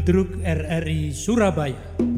Ludruk RRI Surabaya.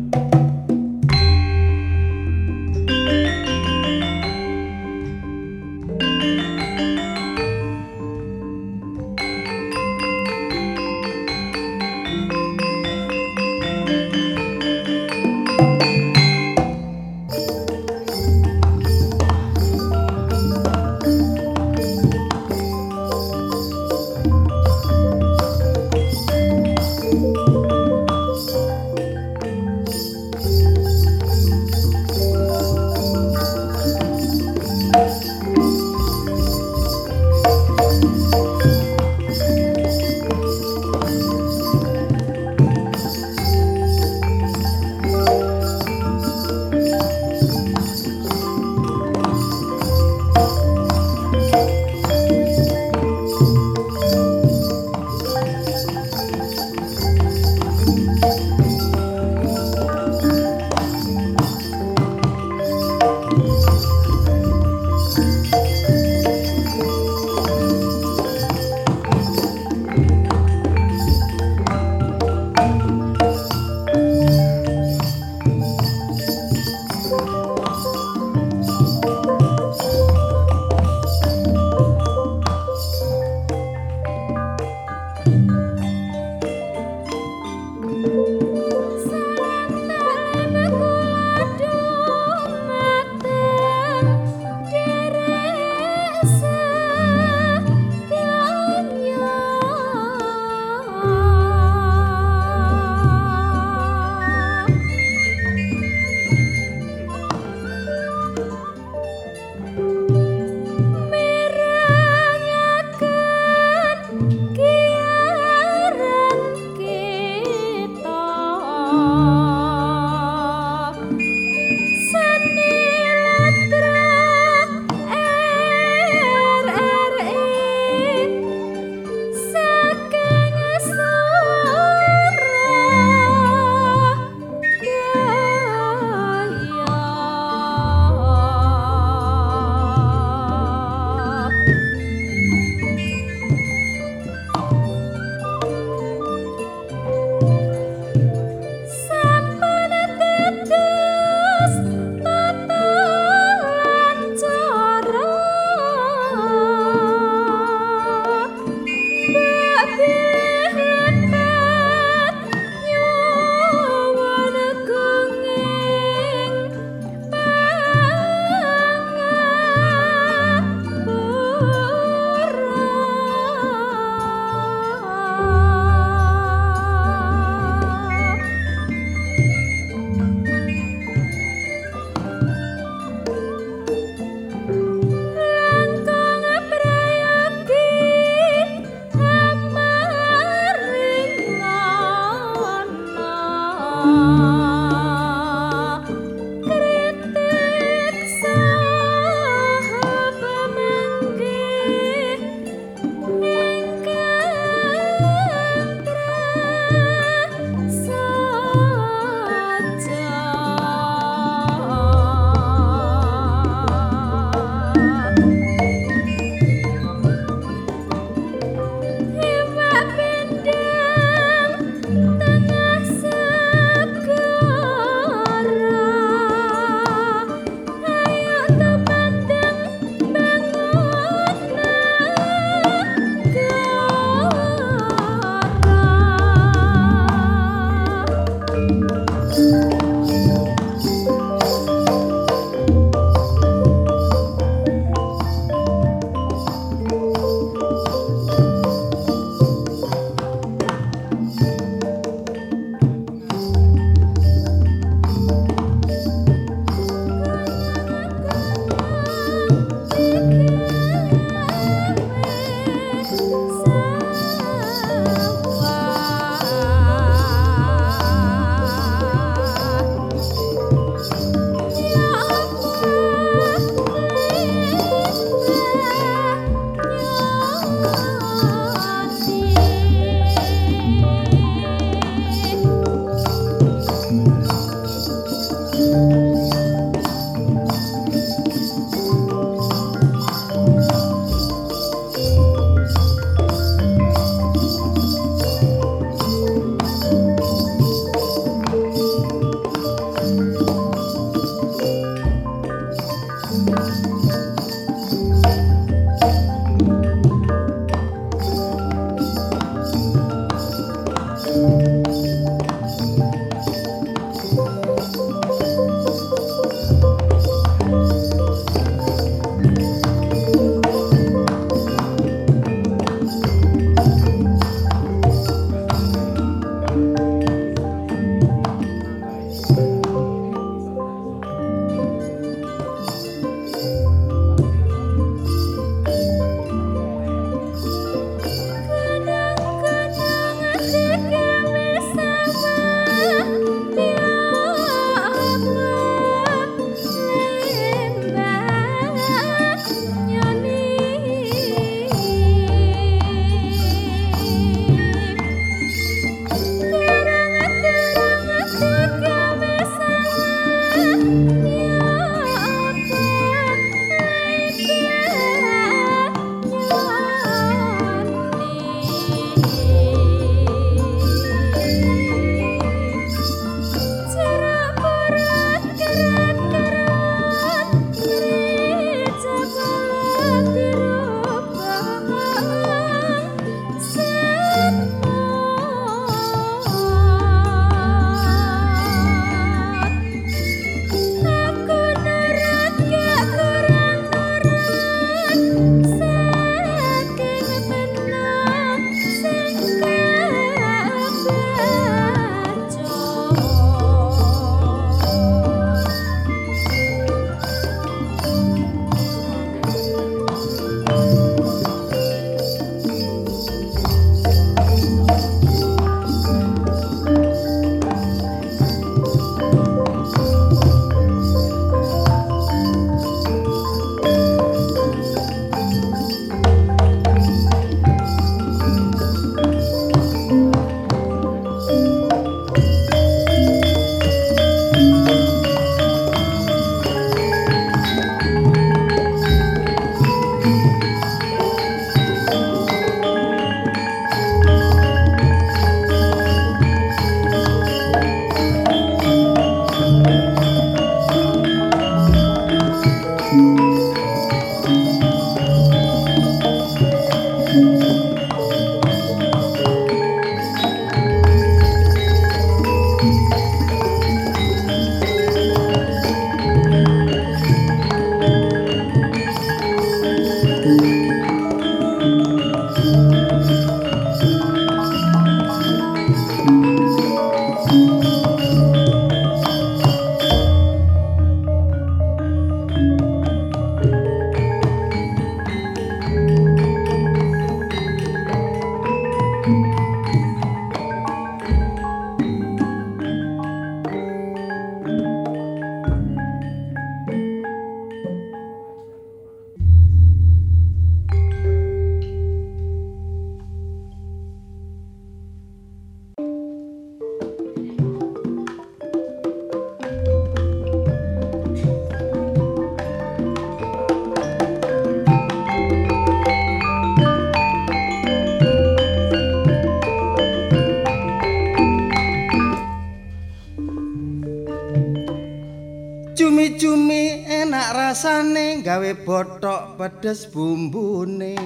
Gawe botok pedes bumbune.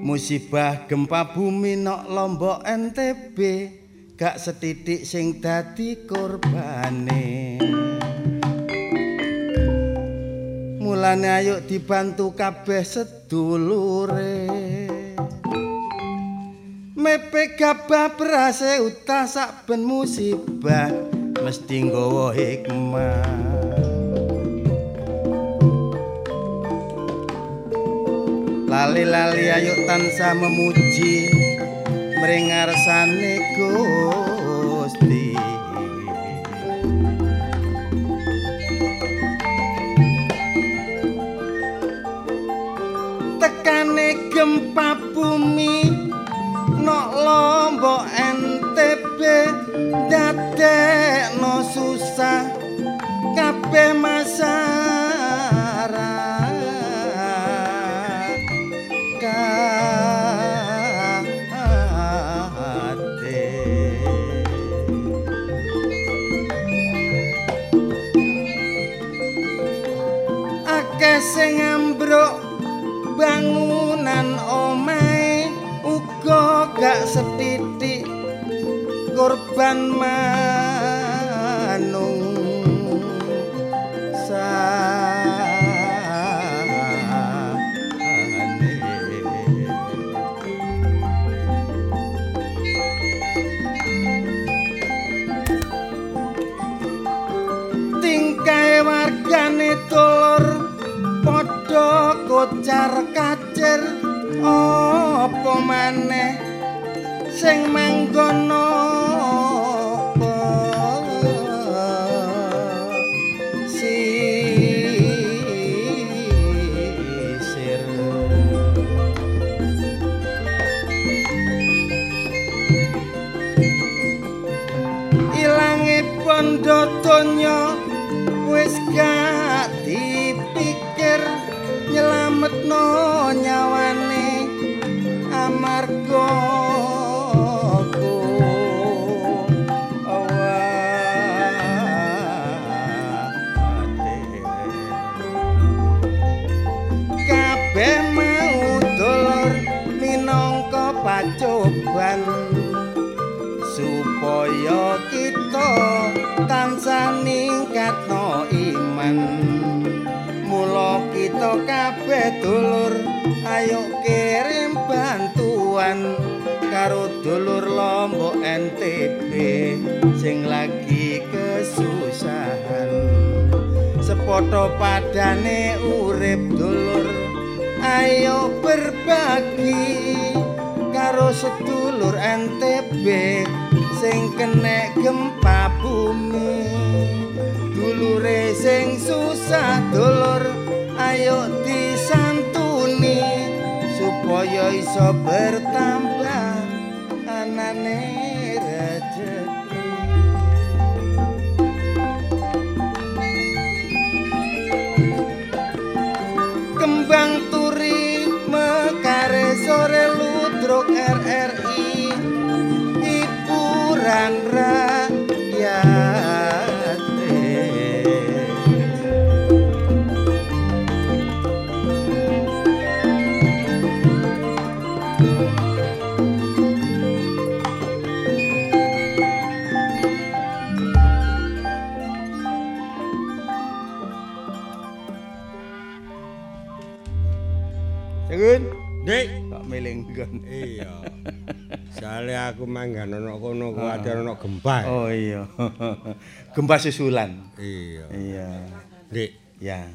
Musibah gempa bumi nok Lombok NTB gak setitik sing dadi korbane. Mulane ayo dibantu kabeh sedulure. Mepe gabah berase utah sak ben musibah mesti nggawa hikmah. Lali-lali ayo tansah memuji mringarsane Gusti. Tekane gempa bumi nok lombok NTB dadekno susah kabeh masyarakat sing ambruk bangunan omahe uga gak setitik korban manung kocar kacir apa maneh? Sing manggono Gempa susulan. Iya. Iya. Dik, Ya,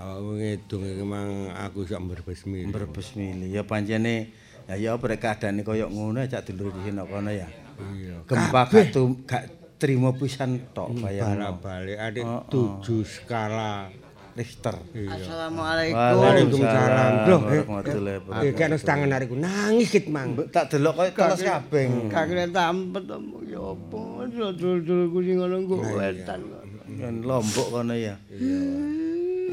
awakmu ngedung iki mang aku iso berbesmi. berbes mili. Ya pancene ya ya keadaane koyo ngono cak dulur iki nok kono ya. Iya. Gempa gak tu, gak trimo pisan tok bayangno. Balik-balik adik Oh, oh. tujuh skala Richter. Iya. Assalamualaikum. Waalaikumsalam. Loh, eh, Eh, kan wis tangan hariku nangis kit mang. Tak delok koyo kelas kabeh. Kakek tampet omong ya apa dul-dulku sing ngono engko wetan. Kan Lombok kono ya.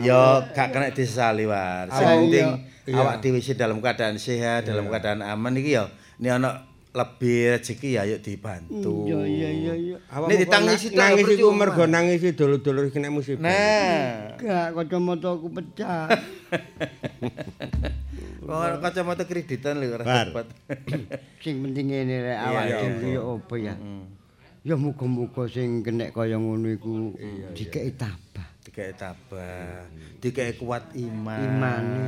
Ya gak kena disesali war. Sing Awak- penting iya. awak dhewe dalam keadaan sehat, dalam keadaan aman iki ya. Ini ana lebih rezeki ya yuk dibantu. Iya iya iya iya. Awakmu Nek ditangisi tak nangis iku mergo nangisi dulur-dulur kena musibah. Nah, Gak kacamata aku pecah. kok kacamata kreditan lho ora dapat. Sing penting ngene rek awak iya, dhewe ya apa ya. Ya muga-muga sing kenek kaya ngono iku dikeki tabah. Dikei tabah, dikei kuat iman. Imane.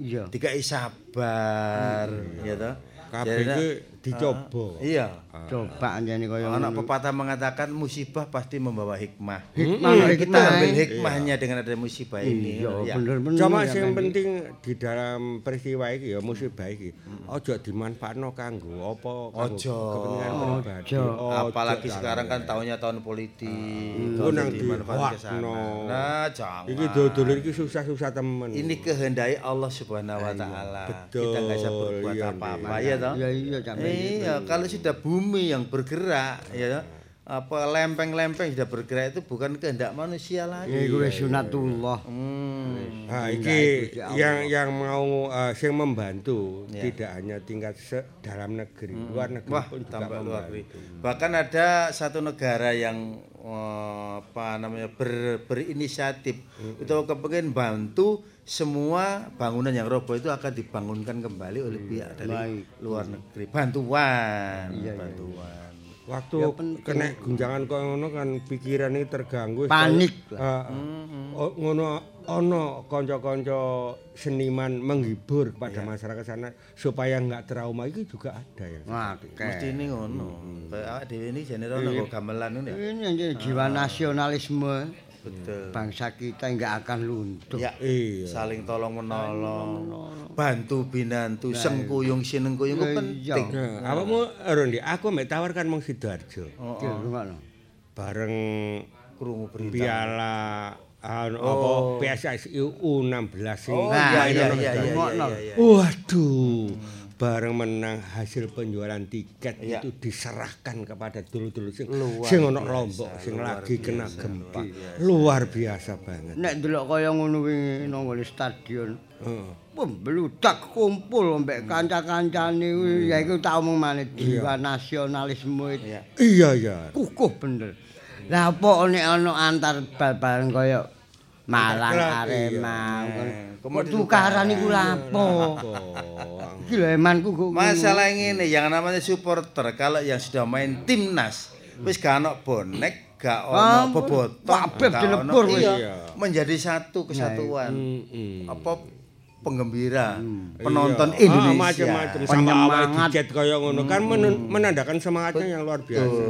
Iya. Dikei sabar, ya toh. Kabeh iki dicoba. Iya. Coba anjane kaya Anak ngono. pepatah mengatakan musibah pasti membawa hikmah. Hikmah, Kita hikmah. ambil hikmahnya dengan ada musibah ini. Iya, Ya. bener-bener. Cuma sing penting di dalam peristiwa iki ya musibah iki aja dimanfaatno kanggo apa kanggo Ojo. kepentingan pribadi. Ojo. Apalagi Ojo, sekarang kan tahunnya tahun politik. Iku Ojo nang dimanfaatkan ke sana. dihoakno. Nah, jangan. Iki dulur iki susah-susah temen. Ini kehendaki Allah Subhanahu wa taala. betul. Kita nggak bisa berbuat Iya, apa-apa, ya toh? Iya iya Iya, kalau sudah bumi yang bergerak, ya apa lempeng-lempeng sudah bergerak itu bukan kehendak manusia lagi. Iku wis sunatullah. Hmm. Nah, iki yang yang mau uh, sing membantu Ya. tidak hanya tingkat dalam negeri, luar negeri Wah, pun juga luar negeri. Bahkan ada satu negara yang eh, apa namanya ber, berinisiatif itu kepengen bantu semua bangunan yang roboh itu akan dibangunkan kembali oleh pihak dari Baik. luar negeri. Bantuan, bantuan. Waktu kena gunjangan kok ngono kan pikiran ini terganggu. Panik lah. ngono ono kanca-kanca seniman menghibur kepada masyarakat sana supaya nggak trauma itu juga ada ya. Oke. Mesti ini ngono. Kayak awak dhewe ini rono kok gamelan ngono ya. Ini anjir jiwa nasionalisme Betul. bangsa kita nggak akan luntur. Ya, Iya. saling tolong menolong, bantu binantu, sengkuyung sinengkuyung itu Iya. penting. Nah, awakmu Rondi, aku mek tawarkan mong Sidoarjo. Iki ngono. Bareng Krungu berita. piala anu, apa PSSI U16 sing Oh Nah, iya iya iya iya Ngono. iya, iya. Waduh, bareng menang hasil penjualan tiket Iya. itu diserahkan kepada dulur-dulur sing Luar sing biasa, Lombok sing lagi kena biasa, gempa. luar biasa. Luar biasa banget. Nek delok kaya ngono wingi nang stadion. Heeh. Wah, beludak kumpul mbek kanca-kancane kuwi ya iku tak omong maneh jiwa nasionalisme itu Iya. Iya ya. kukuh bener. Lah apa nek ana antar bal-balan kaya Malang Arema. iya. Kok tukaran iku lapo? Iki lho emanku kok Masalah ini yang namanya supporter kalau yang sudah main timnas wis gak ono bonek, gak Ah, ono bebotok, kabeh gak dilebur wis. iya, menjadi satu kesatuan. Apa penggembira, Iya. penonton Ah, Indonesia. macam-macam sama Penyemangat. kaya ngono kan men- menandakan semangatnya yang luar biasa.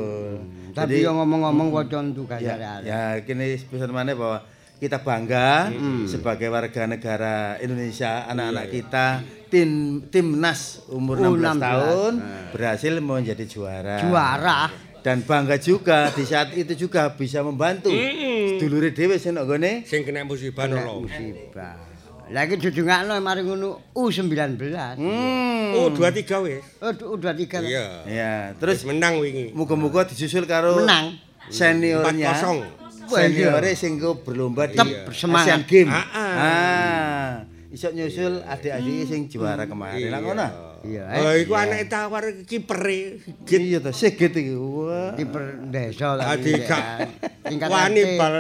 Tapi yo ngomong-ngomong wacan tuh ya, kaya ya kini pesan mana bahwa kita bangga sebagai warga negara Indonesia, anak-anak kita tim timnas umur 16 U16. tahun berhasil menjadi juara. juara. Dan bangga juga di saat itu juga bisa membantu sedulure dhewe sing nang gone Sing kena musibah nolong. Musibah. Lagi dudungakno mari ngono U19. Hmm. Oh, 23 wis. Oh, udah tiga. Iya. Ya, Terus terus menang wingi. muga-muga disusul karo Menang. seniornya. 4-0. Seniore sing go berlomba di. Asian Games. Ah, ah. Ah. Iso nyusul adik-adik sing juara kemarin. Lah ngono. Iya, Oh, iku anake tawar kipere. Iya to, sigit iki. Kiper desa Adi lagi. gak Tingkat wani RT. bal.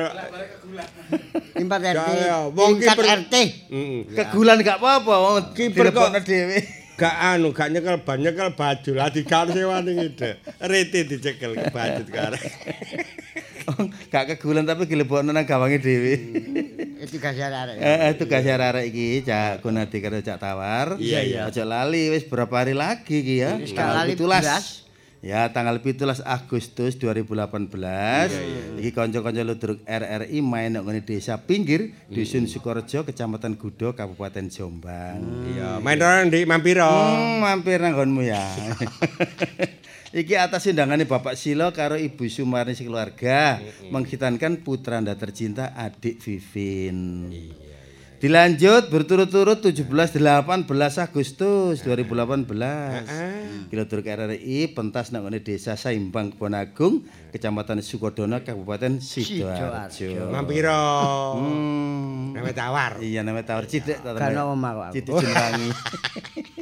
Tingkat RT. Tingkat kiper- RT. Heeh. Kegulan gak apa-apa wong Kiper kok- dhewe. Gak anu, gak nyekel ban, nyekel baju. Lah dikal sewani ngide. Rete dicekel ke baju sekarang. Gak kegulan tapi dilebokno nang gawange dhewe. Itu kasih arek. Eh, eh, tugas arek iki Cak Gunadi karo Cak Tawar. Iya, iya. Aja lali wis berapa hari lagi iki ya. Wis gak lali 17. belas. Ya, tanggal 17 Agustus 2018. Iki kanca-kanca ludruk RRI main nang desa pinggir Dusun Sukorejo, Kecamatan Gudo, Kabupaten Jombang. Iya, main orang di Mampiro. Hmm, mampir nang nggonmu ya. Iki atas undangannya Bapak Silo karo Ibu Sumarni sekeluarga menghitankan putra Anda tercinta adik Vivin. Dilanjut berturut-turut 17 18 Agustus 2018. Kilo Turk RRI pentas nang Desa Saimbang Kebonagung, Kecamatan Sukodono, Kabupaten Sidoarjo. Mampiro. Hmm. Nama tawar. Iya namanya tawar cidek ta. Kan omah kok. Cidek jenengi.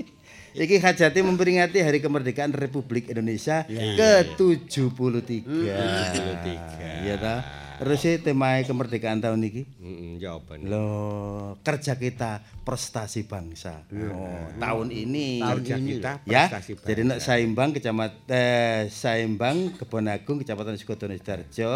Iki hajati memperingati Hari Kemerdekaan Republik Indonesia ke-73. 73. Iya ta? Terus sih tema kemerdekaan tahun ini? Heeh, ya nih? Loh, kerja kita prestasi bangsa. Oh, tahun ini. Kerja ini kita ya. prestasi bangsa. Jadi nek Saimbang Kecamatan eh, Saimbang Kebon Agung Kecamatan Sukodono Sidoarjo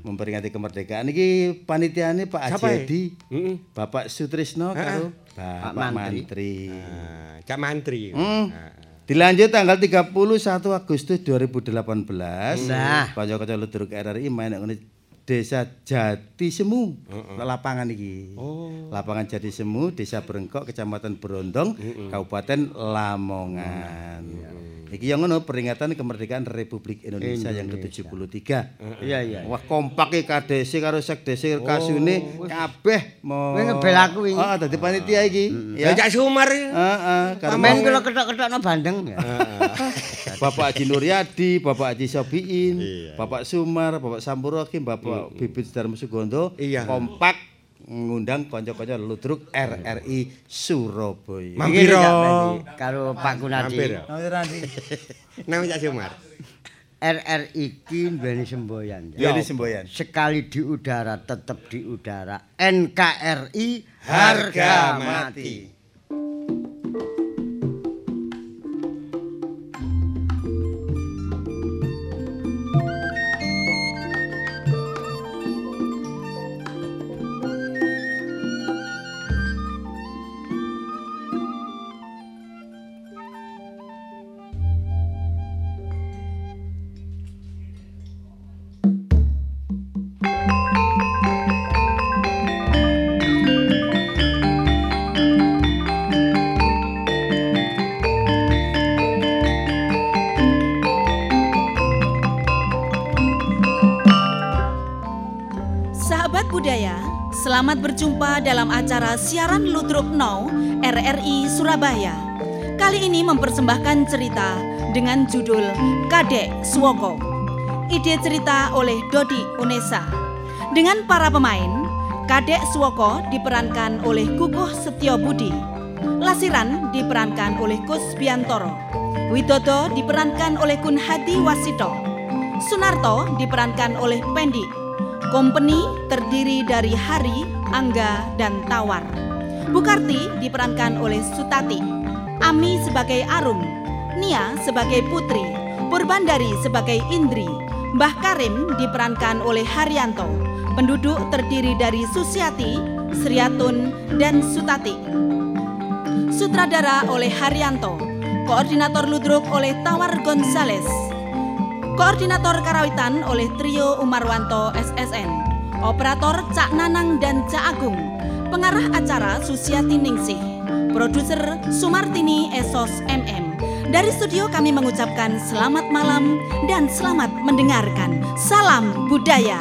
memperingati kemerdekaan iki panitiane Pak Siapa ya? Ajedi, Heeh. Bapak Sutrisno karo Pak Bapak Mantri. Mantri. Ah, Cak Mantri. Hmm. Ah, Dilanjut tanggal 31 Agustus 2018. Nah. kanca-kanca Ludruk RRI main ngene Desa Jati Semu. Lapangan iki. Oh. Lapangan Jati Semu, Desa Brengkok, Kecamatan Berondong, Kabupaten Lamongan. Iki yang ngono peringatan kemerdekaan Republik Indonesia, yang ke-73. Iya iya. Wah kompak iki KDC karo Sekdesi kasune kabeh mau. Kowe ngebel aku wingi. Oh, dadi panitia iki. Ya Cak Sumar. Heeh, karo Pamen kula ketok-ketokno bandeng ya. Bapak Haji Nuryadi, Bapak Haji Sobiin, Bapak Sumar, Bapak Sampuraki, Bapak Bibit Darmo Sugondo, Iya. kompak ngundang kanca-kanca ludruk RRI Surabaya. Mampir. Karo Pak Kunadi. Mampir. Nama Cak Sumar. RRI iki duweni semboyan. Ya di semboyan. Sekali di udara tetap di udara. NKRI Harga mati. Berjumpa dalam acara siaran Ludruk Now RRI Surabaya. Kali ini mempersembahkan cerita dengan judul Kadek Suwoko. Ide cerita oleh Dodi Unesa. Dengan para pemain, Kadek Suwoko diperankan oleh Kukuh Setio Budi. Lasiran diperankan oleh Kus Biantoro. Widodo diperankan oleh Kun Hadi Wasito. Sunarto diperankan oleh Pendi. Company terdiri dari Hari, Angga, dan Tawar. Bukarti diperankan oleh Sutati. Ami sebagai Arum. Nia sebagai Putri. Purbandari sebagai Indri. Mbah Karim diperankan oleh Haryanto. Penduduk terdiri dari Susiati, Sriatun, dan Sutati. Sutradara oleh Haryanto. Koordinator Ludruk oleh Tawar Gonzales. Koordinator Karawitan oleh Trio Umarwanto SSN. Operator Cak Nanang dan Cak Agung. Pengarah acara Susiati Ningsih. Produser Sumartini Esos MM. Dari studio kami mengucapkan selamat malam dan selamat mendengarkan. Salam budaya.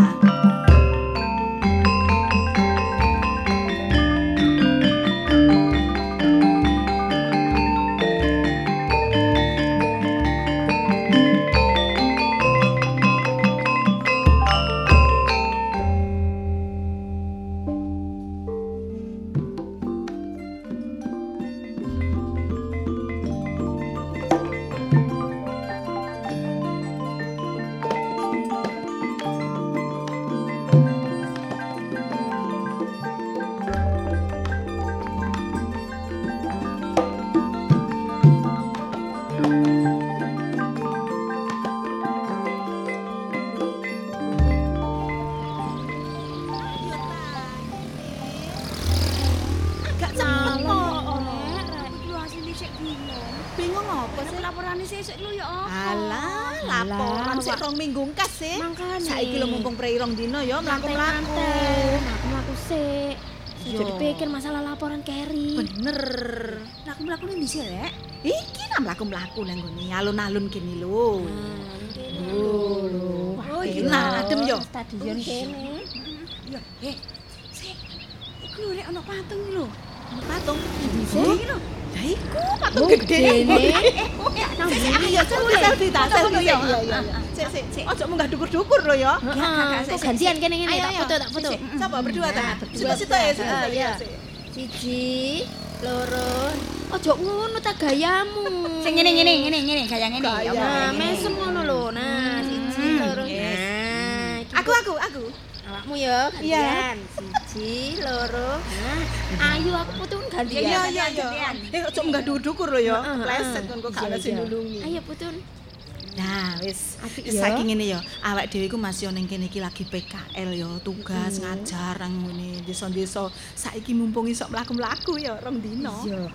Alun-alun kene lho. Oh, enak adem yo. Stadion kene. Yo, eh. Sik. Iku lho ana patung lho. Patung. Iki lho. Iku patung Oh, gede. gedene. Sik iya selfie ta selfie ya. Iya iya. Sik sik sik. Ojo munggah dukur-dukur lho ya. Heeh, kok gantian kene ngene tak foto tak foto. Coba berdua ta. berdua. Situ-situ ya, situ Ah, ya. iya. Siji, loro. Ojo ngono ta gayamu. Sing ngene ngene ngene ngene gaya ngene. Ya, Nah, ngene. mesem ngono lho. Nah, siji Hmm, loro. Nah, iki Aku aku aku. awakmu ya gantian. Siji loro. Nah, ayo aku putun gantian. Iya iya iya. Eh ojo enggak dudukur lho ya. Heeh, Pleset kon kok gak ana sing nulungi. Ayo putun. Nah, wis Apik wis ya. saiki ngene ya. Awak dhewe iku masih ning kene iki lagi PKL ya, tugas ngajar nang ngene desa-desa. Saiki mumpung iso mlaku-mlaku ya rong dino. Iya.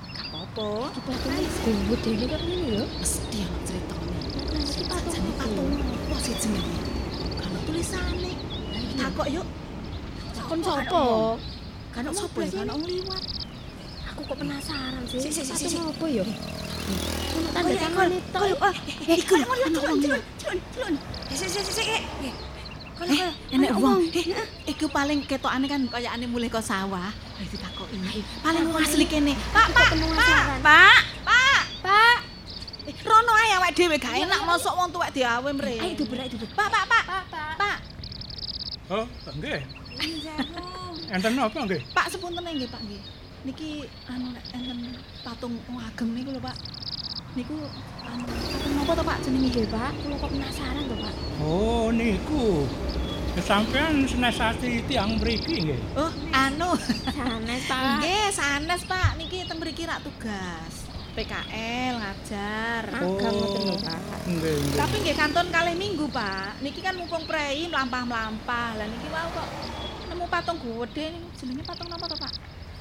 Patune gowot dhewe kok ngene ya. Mesti ana critane. Patung Jane patung apa sih jenenge? Kan tulisane. Takok yuk. Takon sapa? Kan sapa ya? Kan wong liwat. Aku kok penasaran sih. Sik, sik. Patung apa ya? Tanda Oh, tangan itu. oh, eh, iku. Eh, sik, sik, sik, eh. Kono Eh, kono. enek wong. Eh, iku paling ketokane kan kayakane mulih ke sawah. Paling wong asli kene. Pak, Pak, Pak, Pak, Pak, Pak. Eh, rono ae awake dhewe gak enak mosok wong tuwek diawe mre. Ayo ayo duber. Pak, Pak, Pak. Pak, Oh, nggih. Enten apa nggih? Pak sepunten nggih, Pak nggih. Niki anu nek enten patung ageng niku lho, Pak. Niku anu patung napa to, Pak jenenge? Nggih, Pak. Kulo kok penasaran to, Pak. Oh, niku. Sampean senasati tiang mriki nggih. Oh, anu. Sanes, Pak. Nggih, sanes Pak. Niki ten mriki rak tugas. PKL ngajar. Magang ngoten lho, Pak. Nggih, nggih. Tapi nggih kanton kalih minggu, Pak. Niki kan mumpung prei mlampah-mlampah. Lah niki wau kok nemu patung gede niku jenenge patung napa to, Pak?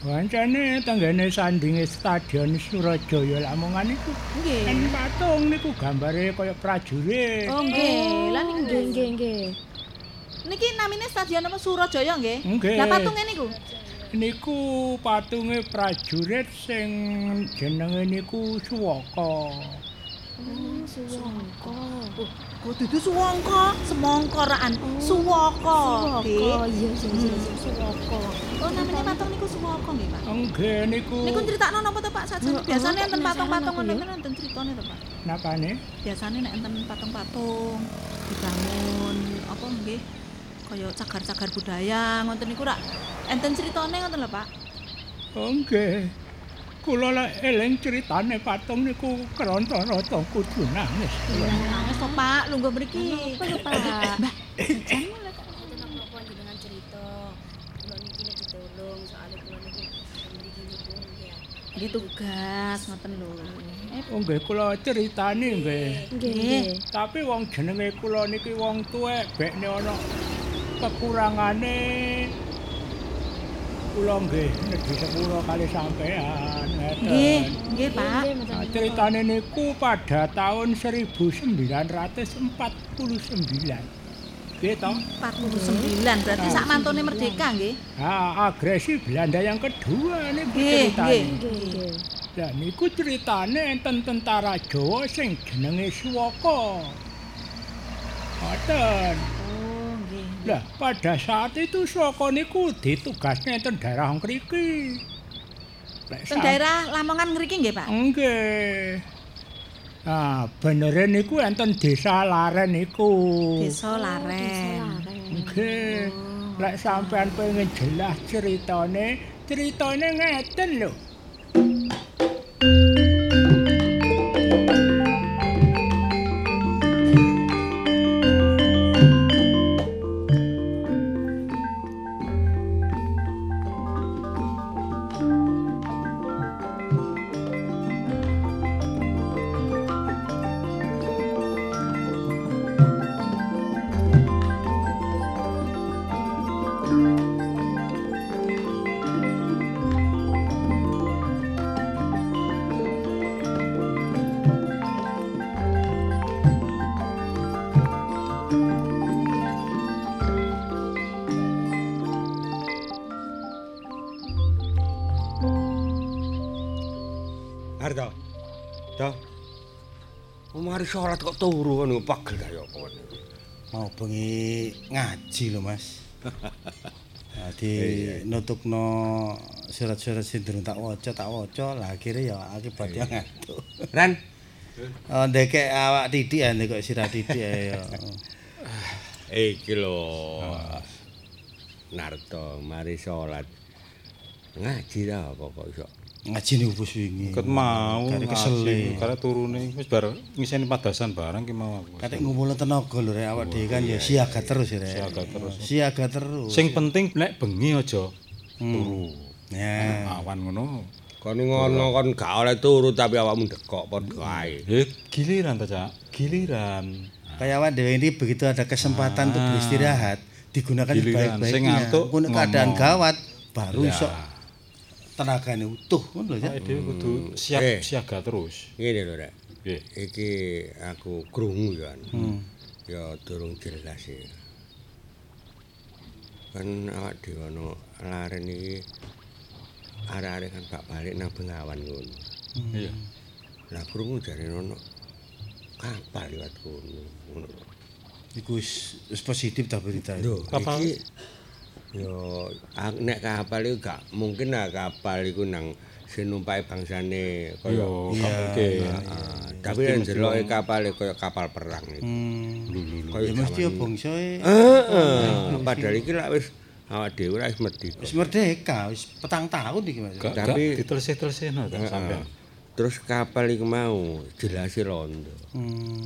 Wancane tanggane sandinge stadion Surajaya Lamongan iku. Nggih. Kan patung niku gambare kaya prajurit. Oh, nggih. Lah niku nggih, nggih, nggih. Niki namine stadion apa Surajaya nggih? Nggih. Lah patunge niku. Niku patunge prajurit sing jenenge niku Suwaka. Oh, suwaka. Oh, dudu suwangka, semangka rakan. Suwaka. Suwaka, iya, iya, iya, iya, suwaka. Oh, namanya patung niku suwaka nggih, Pak. Nggih niku. Niku critakno napa to, Pak? Sajane biasane kok enten patung-patung ya. ngoten enten critane to, Pak. napane? Biasane nek enten patung-patung dibangun apa nggih kaya cagar-cagar budaya ngoten niku rak enten critane ngoten lho, Pak. Oh nggih. Kula lek eling critane patung niku keronta-rata kudu nangis. Nangis to, Pak, lungguh mriki. Apa lho, Pak? Mbah, Mboten napa jenengan cerita. Kula niki nek ditolong soalnya kula niki mriki niku nggih. di tugas ngoten lho. Eh, Oh nggih kula critani nggih. Nggih. Tapi wong jenenge kula niki wong tuwek bekne ana kekurangane kula nggih nedhi sepuro kali sampean Nggih, ngeten. nggih, Pak. Nah, ceritane niku pada tahun 1949. Nggih to? 49 berarti sak mantune merdeka nggih. Ah, agresi Belanda yang kedua niku Nggih, ceritane. nggih. Nggih. Lah niku ceritane enten tentara Jawa sing jenenge Suwaka. Ngoten. Oh. Lah pada saat itu Suwaka niku ditugasnya enten daerah mriki. Lek Ten daerah Lamongan ngriki nggih, Pak? Nggih. Ah, benere niku enten desa Laren niku. Desa Laren. Nggih. Lek sampean pengen jelas ceritane, ceritane ngeten lho. Salat kok turu ngono pagel kaya apa. Mau bengi ngaji lho, Mas. Jadi nutukno surat-surat sing durung tak waca, tak waca, lah akhire ya akibatnya ngantuk. Ran, Oh, ndekek awak titik ya ndekek sirah titik ya. iki lho. Narto, mari salat. Ngaji ta apa kok iso Ngaji nih bos wingi. Ket mau Kare kesele. Karena turune wis bar ngiseni padasan barang ki mau aku. Katik ngumpul tenaga lho rek awak dhewe kan ya siaga terus ya rek. Siaga terus. Siaga terus. Sing penting nek bengi aja Hmm. turu. Ya. Awan ngono. Kon ngono kon gak oleh turu tapi awakmu dekok padha ae. Eh giliran ta, Cak. Giliran. Kayak awak dhewe ini begitu ada kesempatan untuk beristirahat digunakan Ah. Giliran. Sing ngantuk keadaan gawat baru iso tenagane utuh ngono lho ya. Dhewe kudu siap Eh. siaga terus. Ngene lho rek. Nggih. Iki aku krungu kan. Hmm. Ya durung jelas sih. Kan awak dhewe ono laren iki arek-arek kan bak balik nang Bengawan ngono. Iya. Lah krungu jare ono kapal liwat kono. Ngono. Iku wis wis positif ta berita. Lho, Kapal? iki yo nek kapal iku gak mungkin lah kapal iku nang sing numpake bangsane kaya Yo, Iya, mungkin. Ah, tapi yang jeloke kapal kaya kapal perang iki. Hmm. Kaya Ya mesti ya zaman- bangsae Heeh. Padahal iki lak wis awak dhewe wis merdeka. wis merdeka, wis petang tahun iki Mas. Tapi- gak ditelesih-telesihno ta sampean. Terus kapal iku mau jelas rondo. Hmm.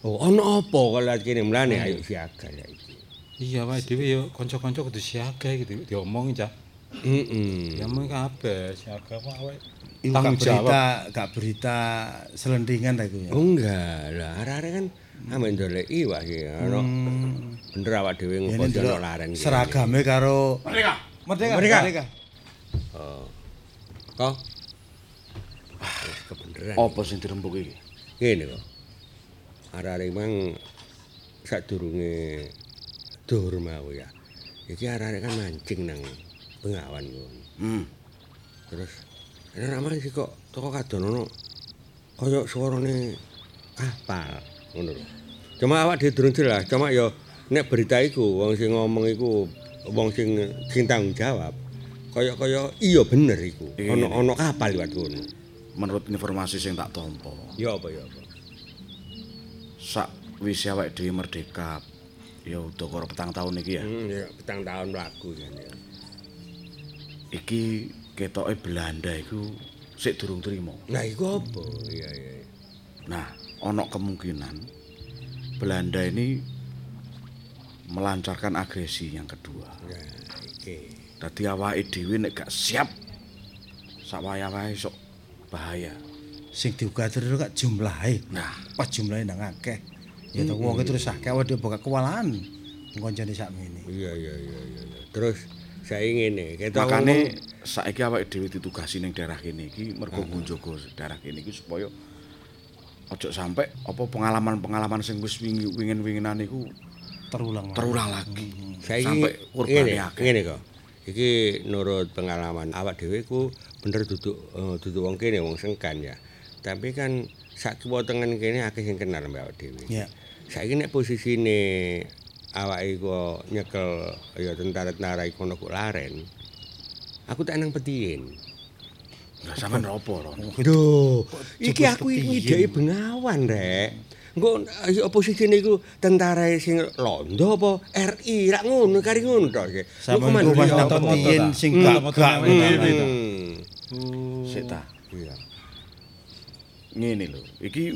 Oh, ono apa kok lak kene mlane ayo siaga ya iki. Iya, awake dhewe yo kanca-kanca kudu siaga iki di- diomongi, Cak. Heeh. Ya mung kabeh siaga awake Iku gak jawab. berita, gak berita selendingan ta iku ya. Oh enggak lah, arek-arek kan ame ndoleki wae iki ono. Bener awak dhewe ngopo laren iki. seragame karo Merdeka. Merdeka. Merdeka. Kok? Wis kebeneran. Apa sing dirembuk iki? Ngene kok. Arek-arek mang sadurunge dhuwur mau ya. Iki arek-arek kan mancing nang Bengawan ngono. Hmm. Terus ana mancing kok toko kadon ono kaya suarane kapal ngono lho. Cuma awak dhewe durung jelas, cuma ya nek berita iku wong sing ngomong iku wong sing sing tanggung jawab. Kaya-kaya iya bener iku. Ono kapal liwat kono. Menurut informasi sing tak tampa, Ya apa ya apa. sak wis awake dhewe merdeka. Ya udakara petang tahun iki ya. Hmm, ya petang tahun mlaku kan ya. Iki ketoke Belanda iku sik durung trima. Nah, iku apa? Iya, iya. Nah, ana kemungkinan Belanda ini melancarkan agresi yang kedua. Nah, iki. Dadi awake dhewe nek gak siap sak wayah-wayahe sok bahaya. sing diugatur itu gak jumlahe. Nah, pas jumlahe nang akeh. Ya to wong terus akeh dhewe bakal kewalahan. Ngoncane sakmene. Iya, iya, iya, iya. iya. Terus saya ngene, kita makane saiki awake dhewe ditugasi ning daerah kene iki mergo njaga daerah kene iki supaya ojo sampai apa pengalaman-pengalaman sing wis wingi- wingin-winginan iku Terulang. terulang lagi. saya sampai ngene, kurbane akeh. ngene kok. Iki nurut pengalaman awak dhewe ku bener duduk eh, duduk wong kene wong sengkan ya. Tapi kan sak kiwa tengen kene akeh sing kenal mbak dhewe. Ya. Saiki nek posisine awak iku nyekel ya tentara-tentara iku ono kok laren. Aku tak nang petien. Lah sampean opo, Ron? Duh, iki aku petiyen. ngideki bengawan, Rek. Engko ayo oposisine iku tentara sing londo apa RI, rak ngono kari ngono iki. Pas mandiri nang apa? petiyen sing Hmm, gak ngono. Hmm. Sik ta. Iya. Ngene lho, iki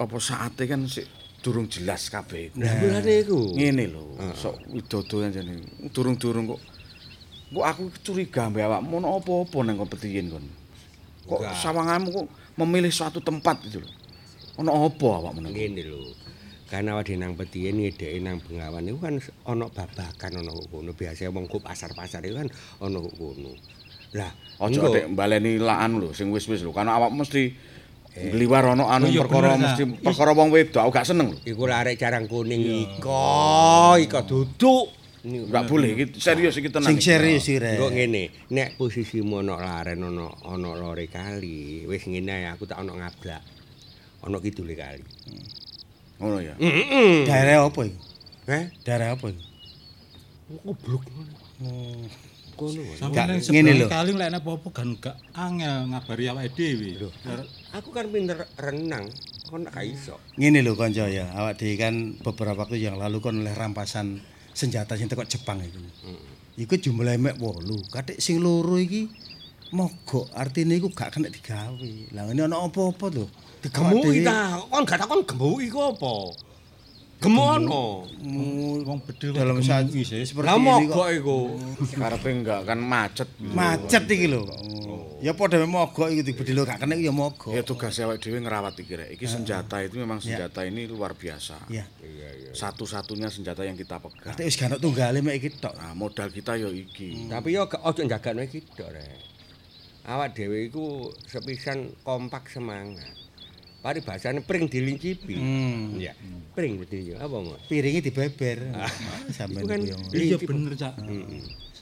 apa saate kan sik durung jelas kabeh. Nah, mulane iku. Ngene lho, sok widodo jane. Durung-durung kok kok aku curiga mbek awakmu ono apa-apa nang kompetisi kon. Kok sawanganmu kok memilih suatu tempat gitu lho. Ono apa awakmu nang? Ngene lho. Karena awake nang petiyen ngedeki nang bengawan iku kan ana babakan ana kok kono. Biasa wong kok pasar-pasar iku kan ana kok kono. Lah, Aja engko- adek mbaleni laan lho sing wis-wis lho. Karena awak mesti ngliwar ono anu Oh, perkara mesti perkara wong wedok aku gak seneng lho. Iku larek jarang kuning iko, iko duduk. Niku Enggak boleh iki serius iki tenan. Sing serius iki rek. Kok ngene, nek posisimu ana laren ana ana lore kali, wis ngene aku tak ana ngablak. Ana kidule kali. Ngono ya. Heeh. Daerah apa iki? Eh, Daerah apa iki? goblok. Gak- ning ngene lho. kali lek apa-apa kan gak angel ngabari awake dhewe. Aku kan pinter renang, kon gak iso. Ngene lho kanca ya, awak dhewe kan beberapa waktu yang lalu kon oleh rampasan senjata sing teko Jepang iku. Iku jumlahe mek 8. Katik sing loro iki mogok artine iku gak kena digawe. Lah ngene ana apa-apa lho. Gemuki ta, kon gak takon gemuki ku apa? Gemono. Wong bedil dalam saat sih. seperti ini kok mogok iku. Karepe enggak kan macet. macet iki lho. Ya padha mogok iki dibedil gak kena ya mogok. Ya tugas awake dhewe ngerawat iki rek. Iki senjata itu memang senjata ini luar biasa. Ya. Satu-satunya senjata yang kita pegang. Arti wis gak ono tunggale mek iki tok. Nah, modal kita yo iki. Tapi yo gak ojo njagakno iki tok rek. Awak dhewe iku sepisan kompak semangat. Paribasane pring dilincipi. Hmm. Iya. Pring dilincipi apa mau? Piringe dibeber. Sampeyan Iku kan. Iya bener, Cak.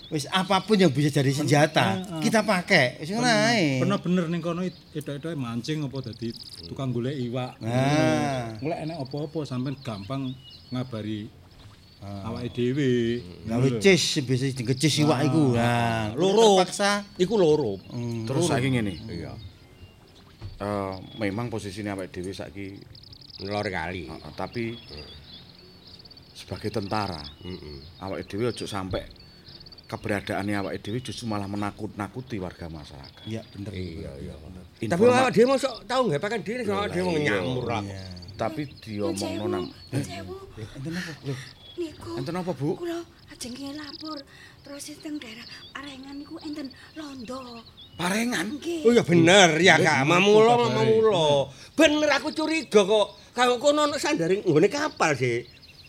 Wis apapun yang bisa jadi senjata, kita pakai. Wis ngono ae. Pernah bener ning kono edok-edoke mancing apa dadi tukang golek iwak. Nah. Golek enek apa-apa sampean gampang ngabari awake dhewe. Gawe cis bisa digecis iwak iku. Nah, Loro. terpaksa. Iku loro. Terus saiki ngene. Iya. Eh, memang posisinya awake dhewe saiki Lor kali. Heeh, tapi sebagai tentara, Heeh. awake dhewe ojo sampai keberadaannya awake dhewe justru malah menakut-nakuti warga masyarakat. Iya, bener. Iya, iya. Tapi Informa- awak dhewe mosok tau nggak pakan dhewe sama awak dhewe nyamur lah. tapi diomongno nang. Enten apa? Loh, Niku. enten apa, Bu? Kula ajeng lapor terus teng daerah Arengan niku enten londo. Parengan. Nggih. Oh ya bener, ya Kak. Mamulo, mamulo. Bener aku curiga kok. Kalau kono ono sandaring nggone kapal sih.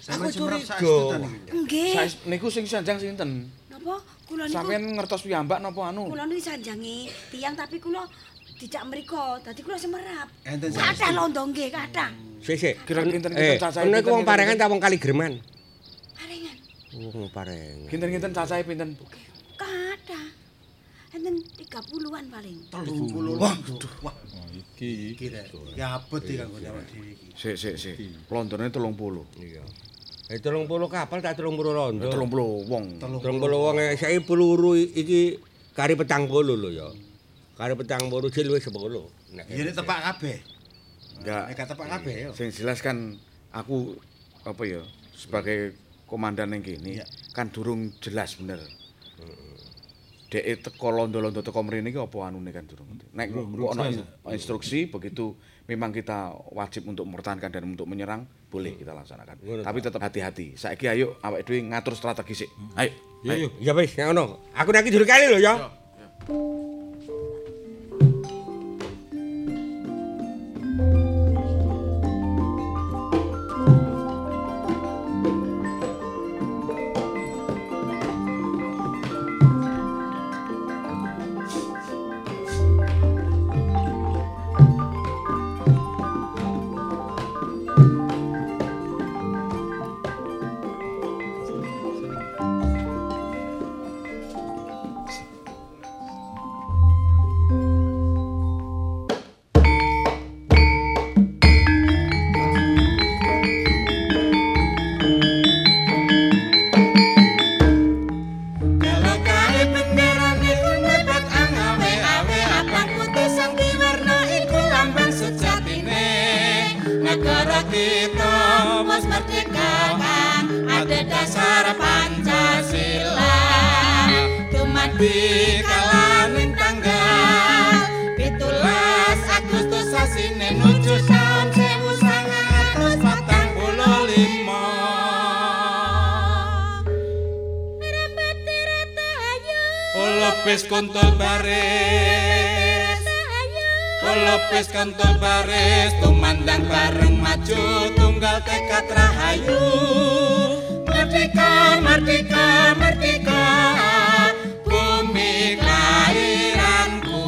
Aku curiga. Nggih. Niku sing sanjang sinten? Napa? Kula niku Sampeyan ngertos piyambak napa anu? kula niku disanjangi tiang tapi kula dijak mriko. Dadi kula semerap. Enten Kathah londo nggih, kathah. Sik sik. Kira kinten-kinten Eh, cacahe wong kinten, parengan ta wong kali Greman? Arengan. Wong parengan. Kinten-kinten cacahe pinten, Bu? Kathah. Enten 30-an paling. Wah, aduh, wah. Iki Kira. Ya abot iki kanggo awak dhewe iki. Sik sik sik. Londone 30. Iya. Eh 30 kapal tak 30 rondo. 30 wong. 30 wong e saiki peluru iki kari petang puluh lho ya. Kari petang puluh jil wis 10. Nek Ya nek tepak kabeh. Enggak. Nek gak tepak kabeh yo. Sing jelas kan aku apa ya sebagai komandan yang kini Iya. kan durung jelas bener. Dek teko londo-londo teko mrene iki apa anune kan durung. Nek kok ana instruksi begitu memang kita wajib untuk mempertahankan dan untuk menyerang boleh kita laksanakan. Tapi tetap hati-hati. Saiki ayo awake dhewe ngatur strategi sik. Ayo. Iya, iya. Ya wis, nek ngono. Aku nek juru kali lho ya. Kalau 1945 Lopes kontol baris Lopes kontol baris Tumandang bareng maju Tunggal tekad rahayu Merdeka, merdeka, merdeka Bumi kelahiranku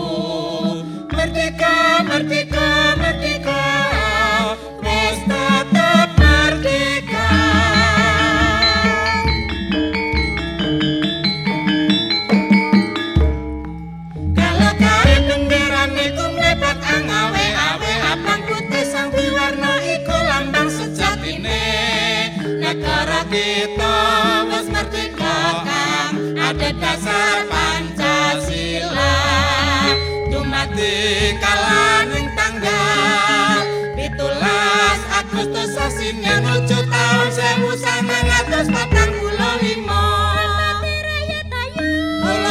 Merdeka, merdeka, merdeka dasar Pancasila. Dumadi kalaning tanggal 17 Agustus sasine nuju taun 1945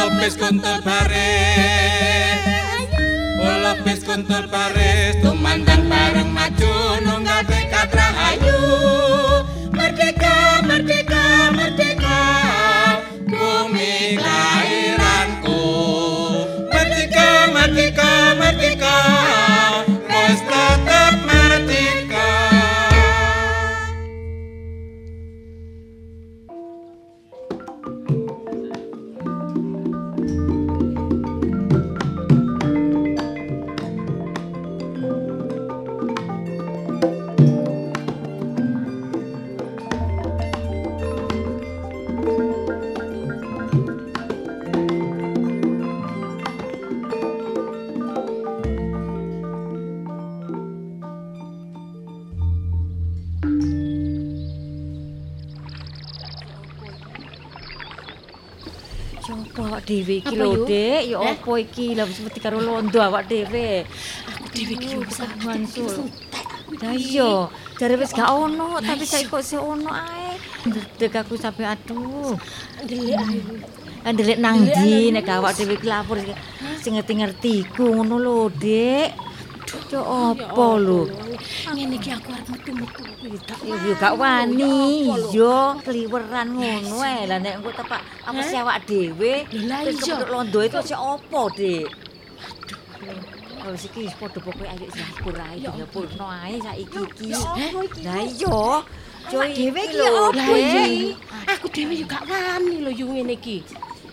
Lopes kontol baris. Bis kuntul baris. Tumandang bareng maju nunggal tekad rahayu. Merdeka merdeka merdeka bumi kelahiranku. Merdeka merdeka merdeka. Terus tetap merdeka dhewe iki lho? Dik? Ya Eh? apa iki? Lah wis mesti karo londo awak dhewe. Aku dhewe iki wis mansul. Lah iya, jare wis gak ono, tapi saiki kok sih ono ae. Ndek aku sampe aduh. Ndelik ae. Lah ndelik nang ndi nek awak dhewe iki lapor sing ngerti-ngertiku ngono lho, Dik. Yo apa lho? Ngene iki aku arep metu-metu. Ya yo gak wani, iya kliweran ngono ae. Lah nek engko tepak apa awak dhewe terus kepethuk londo itu sih apa, Dik? Kalau sih wis padha pokoke ayo syukur ae dingapurno ae saiki iki. Lah iya. Joy dhewe iki lho, apa Dik. iki? Aku dhewe yo gak wani lho yo ngene iki.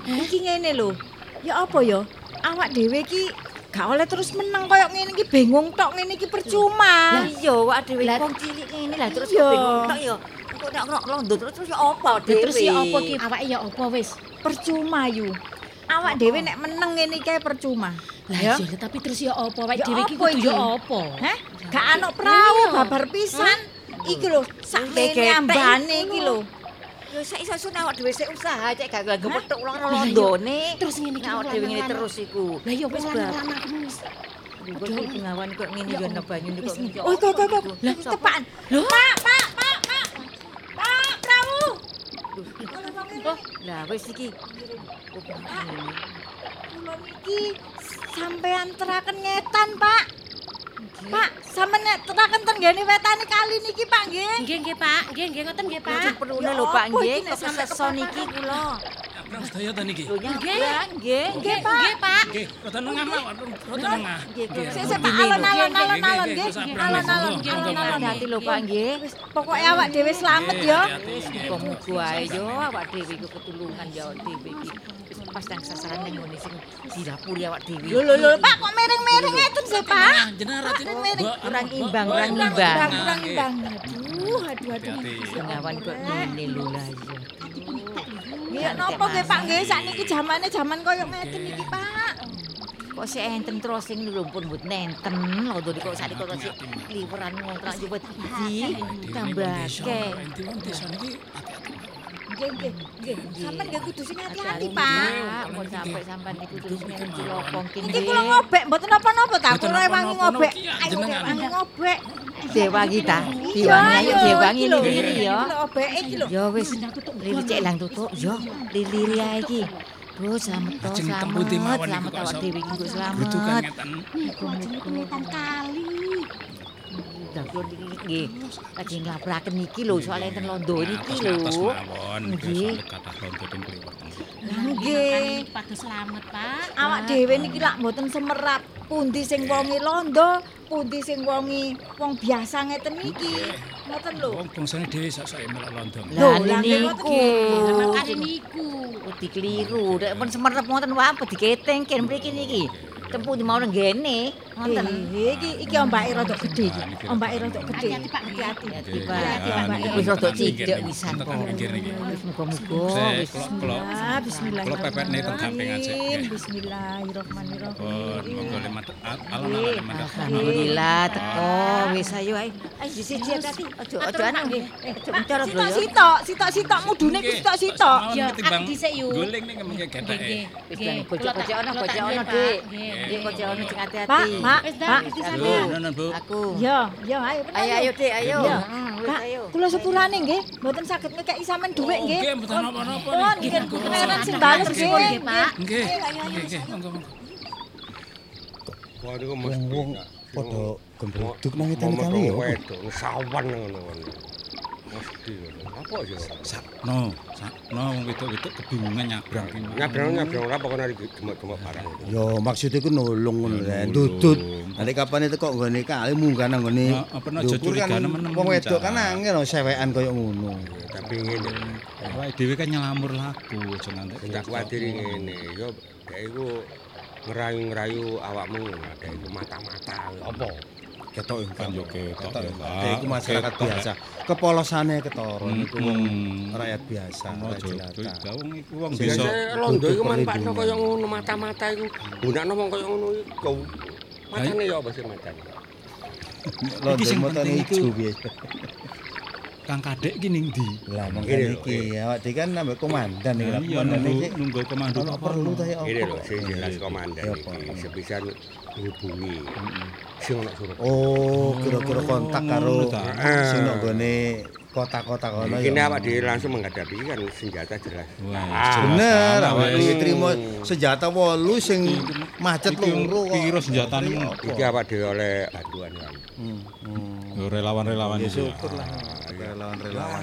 Iki ngene lho. Ya apa ya? Awak dhewe iki gak oleh terus menang koyo ngene iki bingung tok ngene iki percuma. Lah iya, awak dhewe wong cilik ngene lah terus bingung tok ya. Kok nek nek londo terus terus ya apa dhewe? Terus ya apa ki? Awake ya apa wis? percuma yu. Awak dhewe nek meneng ngene iki percuma. Lah Ya. iya tapi terus ya apa awake dhewe iki kudu iki? ya apa? Heh? Gak ana perahu Iya. babar pisan. Iki lho, sak ambane iki lho. Lho. Ya sak iso awak dhewe sik usaha cek gak ulang Lah, iya. londone. Terus ngene iki Nek awak dhewe ngene terus iku. Lah iya wis lanang-lanang wis. Kok iki ngawan kok ngene yo ana banyu kok ngene. Oh, kok, kok. Lah tepakan. Pak, Pak, Pak, Pak. Pak, perahu. Lah wis iki. Kula niki sampean teraken ngetan, Pak. Pak, sampean nek teraken ten nggene wetane kali niki, Pak, nggih. Nggih nggih Pak, nggih nggih ngoten nggih Pak. Pak. Perlune lho, Pak, nggih, nek sampe niki kula. Nyabrang sedaya ta niki. Lho nyabrang, nggih, nggih, Pak. Nggih Pak. Nggih, rada nengah mawon, rada nengah. Nggih, Nggih, sik sik Pak alon-alon alon-alon nggih, nggih. nggih, nggih, Alon-alon nggih, nggih, alon-alon nggih, hati lho Pak nggih. Wis pokoke awak dhewe slamet Nggih, ya. hati-hati, Wis nggih. muga-muga ae yo awak dhewe iku ketulungan ya awak dhewe iki. Pas nang sasaran ning ngene sing dirapuri awak dhewe. Lho lho lho Pak kok miring-miring ngeten sih Pak. Jenengan ratine Miring kurang imbang, kurang imbang. Kurang imbang. Aduh, aduh aduh. Sengawan kok ngene lho lah iya. Nggih napa nggih Pak nggih sakniki jamane jaman koyo ngeten iki Pak. Kok sik enten terus sing lho pun mbut nenten lho kok sak kok sik liweran ngontrak. Enti wong desa niki Nggih nggih nggih. Sampeyan nggih kudu sing hati-hati Pak. Mun sampe sampean niku terus ngerti lopong kene. Iki kula ngobek mboten napa-napa ta. Kula wangi ngobek. Ayo wangi ngobek. Dewangi ta. Diwangi ayo diwangi liri ya. Obeke iki lho. Ya wis. Liri cek lang tutuk. Yo, liri ae iki. Bro, selamat to, selamat. Selamat awak dhewe iki kok selamat. Grudukan ngeten. Ngetan kali. Kula niki nggih lagi nglaporaken iki lho soal enten londo niki lho. Nggih. kathah londo den kliwat. Nggih. Pada selamat Pak. Awak dhewe niki lak mboten semerap. Pundi sing wonge londo, pundi sing wonge wong biasa ngeten niki. Ngoten lho. Wong bangsane dhewe sak-sak melok londo. Lah niku. Makane niku. Wedi keliru. Nek pun semerep ngoten wae apa diketengken mriki niki. Tempu di mau nggene. Iki iki ombake rada gedhe iki. Ombake rada gedhe. Hati-hati Pak, hati-hati. Hati-hati, Pak. Hati-hati, Ombake Pak. wis rada nggih, wisan kok. Wis muga-muga wis bismillah, kula pepetne teng gamping aja, nggih. Bismillahirrahmanirrahim. Monggo. Alhamdulillah teko wis ayo ae. Ayo siji hati. Aja aja anu nggih. Aja mencar bro ya. Sitok, sitok-sitok mudune ku sitok-sitok. Ya, ketimbang aku dhisik, Yu. Guling ning kemengke getheke. Wis jan gojek-gojek ana gojek ana, Dik. Nggih gojek ana sing hati-hati. Pak, Mak, Pak. Lho, disana. nonon Bu. Aku. Ya, ya ayo. Ayo ayo Dik, ayo. Pak, ayo. kula sepurane nggih, mboten saged ngekeki sampean dhuwit nggih. Nggih, mboten napa-napa Oh, nggih, keren sing bales nggih. Nggih, Pak. Nggih. Nggih, nggih, monggo monggo. Niku mesti. Wong padha gembruduk nang ngitane kali ya. apa? Wedok sawan ngono kan. Mesti ngono. Apa sih? No, sakno wong wedok-wedok kebingungan nyabrang ki. Nyabrang nyabrang ora pokoke nari gemuk-gemuk barang. Yo maksud iku nulung ngono lho, dudut. Nek kapan itu kok nggone kali munggah nang nggone. Nah, apa ndukur curiga kan nemen-nemen, Wong wedok kan angel sewekan koyo ngono. Tapi ngene. Awake dhewe kan nyelamur laku aja nanti. Sing tak kuwatiri ngene, yo dhek iku ngerayu-ngerayu awakmu, dhek iku mata-mata apa? Ketok Kan yo ketok. Ya. Dek iku masyarakat biasa. Kepolosane ketara Hmm, niku wong hmm. rakyat biasa, Ono rakyat curiga wong iku wong bisa. Biasa londo iku manfaatno perlindungan. kaya ngono mata-mata iku. Gunakno wong kaya ngono iku. Matane yo apa sih matane? Londo ijo iku. Kang Kadek ki ning ndi? Lah lho, iki awak dhewe kan nambah komandan iki. Iya Komandan nunggu iki komando apa perlu ta ya Ini lho sing jelas komandan iki sepisan ngubungi sing ono surat. Oh, kira-kira kontak karo ta. sing nang gone kota-kota kono Iki ya. awak dhewe langsung menghadapi kan senjata jelas. Wah, Ah, Bener, awak dhewe trimo senjata wolu sing macet Iki loro kok. kira senjatane apa? Iki awak dhewe oleh bantuan kan. Hmm. hmm. Yo relawan-relawan Ya iki. syukur lah. Relawan-relawan.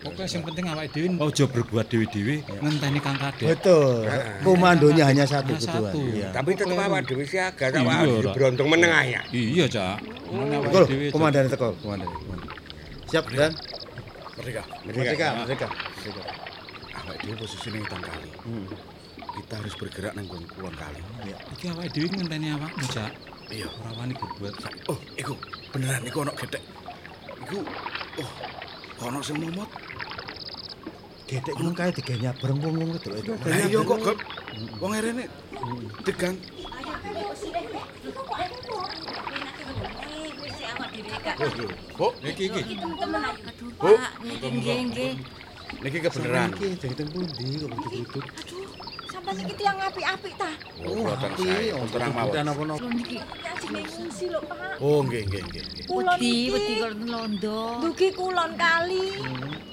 Akeh sing yang penting awake dhewe ojo berbuat dhewe-dhewe ngenteni Kang Kadek. Betul. Komandonya hanya satu Hanya ketua. satu. Iya. Tapi tetep awak dhewe siaga awak dhewe Rak. beruntung meneng ae. Iya, Betul. Cak. komandan teko, komandan. Siap, Dan. Merdeka. Merdeka, merdeka. Merdeka. Awak dhewe posisine utang kali. Hmm. Kita harus bergerak nang kulon kali. Iki awake dhewe ngenteni awakmu, Cak. Iya. Ora wani berbuat. Oh, iku beneran iku ono gedek. Iku oh, ono sing momot. Gedek ku kae digawe nyabreng wong wong wedok itu. Lah iya kok Gep. Wong rene degang. Bu, Iki iki. Bu, Nggih nggih nggih. niki kebeneran. Iki jadi teng pundi kok butuh-butuh. Sampai iki tiyang apik-apik ta. Oh, boten saya. Terang mawon. napa-napa. Lho niki ajenge ngungsi lho, Pak. Oh, nggih, nggih, nggih. Kulon Wedi, wedi kok londo. Dugi kulon kali.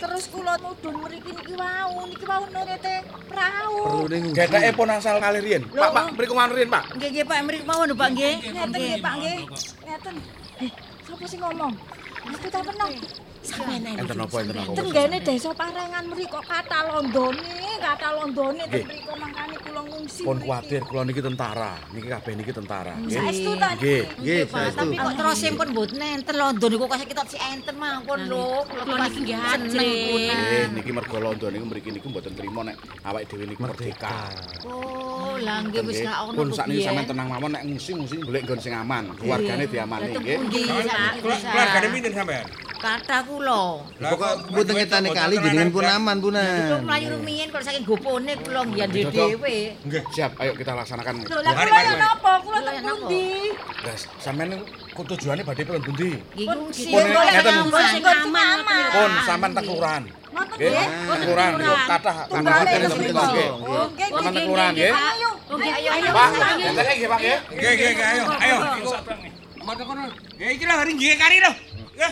Terus kulon mudhun mriki niki wau, niki wau nurete prau. Gedeke pun asal kali riyen. Pak, Pak, mriku mawon riyen, Pak. Nggih nggih Pak, mriki mawon Pak nggih. Ngeten nggih, Pak nggih. Ngeten. Sapa sing ngomong? Aku tak pernah. Sampeyan. Enten apa, enten apa? Tenggene desa Parengan mriko kata londone, kata londone ten Nggih. mriko mangkane kula ngungsi. Pun mriki. kuwatir kula niki tentara. Niki kabeh niki tentara. Nggih. Saestu ta. Nggih. Nggih, Pak, saestu. tapi kok terus pun mboten enten londo niku kok kita si enten mangkon lho. Kula niki nggih Nggih, ajeng. niki mergo londo niku mriki niku mboten trima nek awake dhewe niku merdeka. Oh, lah nggih wis gak ono Pun kok sakniki piye. sampean tenang mawon nek ngungsi-ngungsi golek nggon sing aman. Keluargane diamani Lah, nggih. Keluargane pinten sampean? Kata kula. Pokok mboten ngetane kali jenengan pun aman Kula punan. mlayu rumiyin kok saking gopone kula nggih dhewe. Nggih, siap. Ayo kita laksanakan. Lah kula ya napa? Kula teng pundi? Guys, sampean niku ku tujuane badhe pun pundi? Ngungsi. Pun sing aman. Pun sampean teng kelurahan. Ngoten Nggih, kelurahan kathah Pak. nggih. Kelurahan nggih. Ayo. Nggih, ayo ayo. Pak, ngenteke nggih, Pak nggih. Nggih, nggih, ayo, ayo. Mata kono. Ya iki lho hari nggih kari lho. Nggih.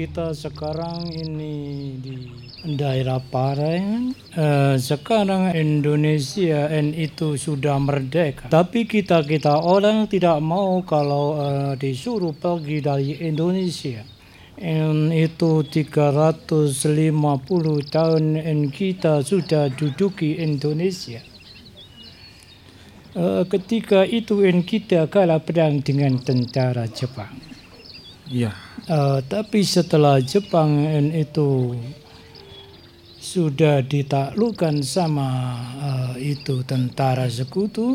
Kita sekarang ini di daerah Parengan. Eh, sekarang Indonesia and itu sudah merdeka. Tapi kita kita orang tidak mau kalau eh, disuruh pergi dari Indonesia. And itu 350 tahun and kita sudah duduki Indonesia. Eh, ketika itu and kita kalah perang dengan tentara Jepang. Iya. Eh, tapi setelah Jepang itu sudah ditaklukkan sama eh, itu tentara sekutu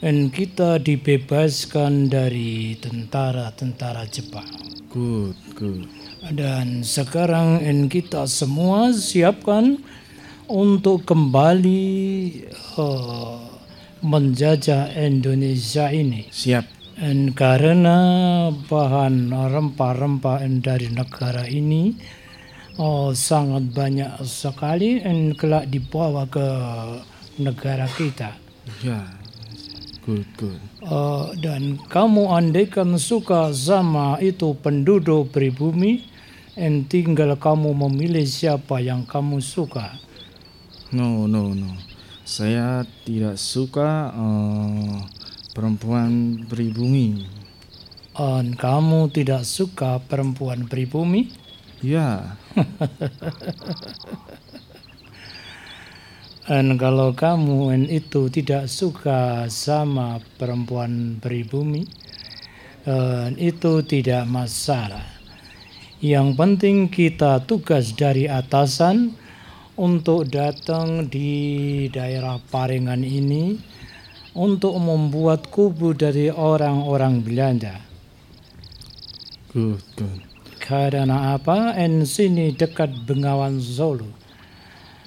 dan kita dibebaskan dari tentara-tentara Jepang. Good, good. Dan sekarang en kita semua siapkan untuk kembali eh, menjajah Indonesia ini. Siap. Dan karena bahan rempah-rempah dari negara ini oh, sangat banyak sekali dan kelak dibawa ke negara kita. Ya. Good, good. Eh, dan kamu andaikan suka sama itu penduduk pribumi, dan tinggal kamu memilih siapa yang kamu suka. No, no, no. Saya tidak suka eh, perempuan pribumi. Dan kamu tidak suka perempuan pribumi? Ya. Dan kalau kamu en itu tidak suka sama perempuan pribumi, en itu tidak masalah. Yang penting kita tugas dari atasan untuk datang di daerah Parengan ini untuk membuat kubu dari orang-orang Belanda. Good, good. Karena apa? En sini dekat Bengawan Solo.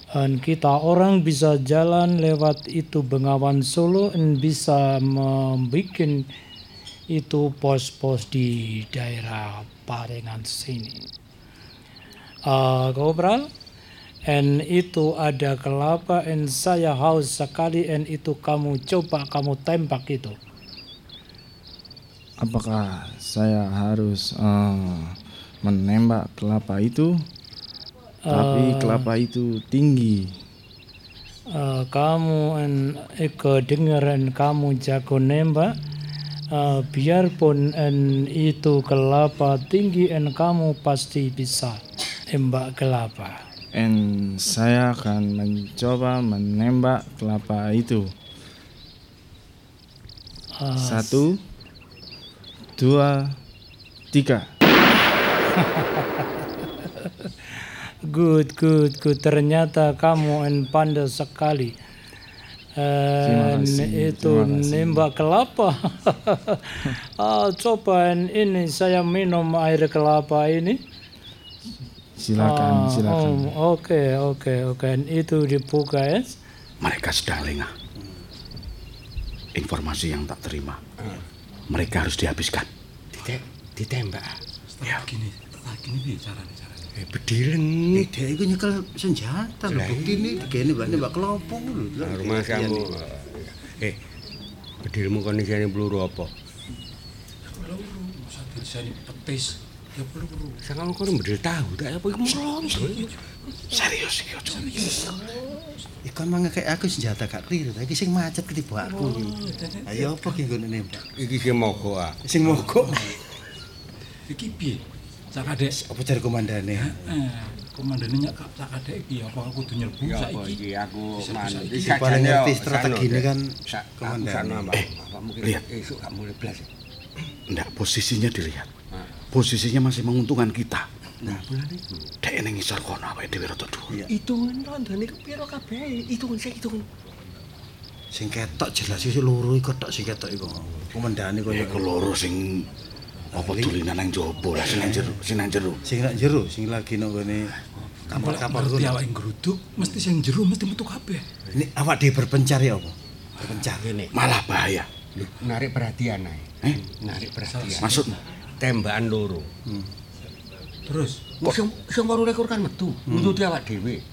Dan kita orang bisa jalan lewat itu Bengawan Solo dan bisa membuat itu pos-pos di daerah Parengan sini. Uh, Gobral, and itu ada kelapa and saya haus sekali and itu kamu coba kamu tembak itu. Apakah saya harus eh, menembak kelapa itu? Tapi Eh, kelapa itu tinggi. Uh, kamu en eko dengeran kamu jago nembak uh, biarpun en itu kelapa tinggi en kamu pasti bisa tembak kelapa And saya akan mencoba menembak kelapa itu. Uh, Satu, dua, tiga. good good good. Ternyata kamu en pandai sekali. En kasih, itu nembak kelapa. Ah, coba ini saya minum air kelapa ini Silakan, Ah, silakan. oh, Oke, oke, oke. Itu dibuka ya. Mereka sedang lengah. Informasi yang tak terima. Mereka harus dihabiskan. ditembak. Ya. Gini, gini nih caranya, caranya. Eh, bedilen. Eh, dia itu nyekel senjata lho. Bukti ini digene mbak mbak kelopo lho. Nah, rumah kamu. Eh, bedilmu kondisinya peluru apa? Peluru, masa petis. Ya peluru. Sangat kau bedil tahu, tak apa iku merong. Serius iki ojo. Ikan mangga kayak aku senjata gak keliru. Iki sing macet ketiba aku iki. Ayo apa ki nggone nembak? Iki sing mogok ah. Sing mogok. Iki piye? Cakadek. Apa cari komandane? Eh, komandane nyak cak adek iki apa aku kudu nyerbu saiki? iki aku Bisa, man. bisa, Iki. Paling ngerti strategine sano, kan komandan. Eh, apa mungkin lihat. esuk gak mulai blas. Ndak posisinya dilihat. Posisinya masih menguntungkan kita. Nah, bulan iku. Dek ning ngisor kono awake dhewe rada dhuwur. Hitungan rondone ku piro kabeh? Hitungan saya hitungan. Sing ketok jelas iki loro iku tok sing ketok iku. Komandane koyo Ya keloro sing apa dulinan nang jaba lah sing nang jero, sing nang jero. sing nak jero sing lagi nang gone kapal-kapal Ngerti kuwi. awake nggeruduk, mesti sing jero mesti metu kabeh. Ini awak dhewe berpencar ya apa? Berpencar. Ngene. Malah bahaya. Narik perhatian ae. Eh, Narik perhatian. maksudmu? Tembakan loro. Terus Kok sing sing baru rekor kan metu, nututi awak dhewe.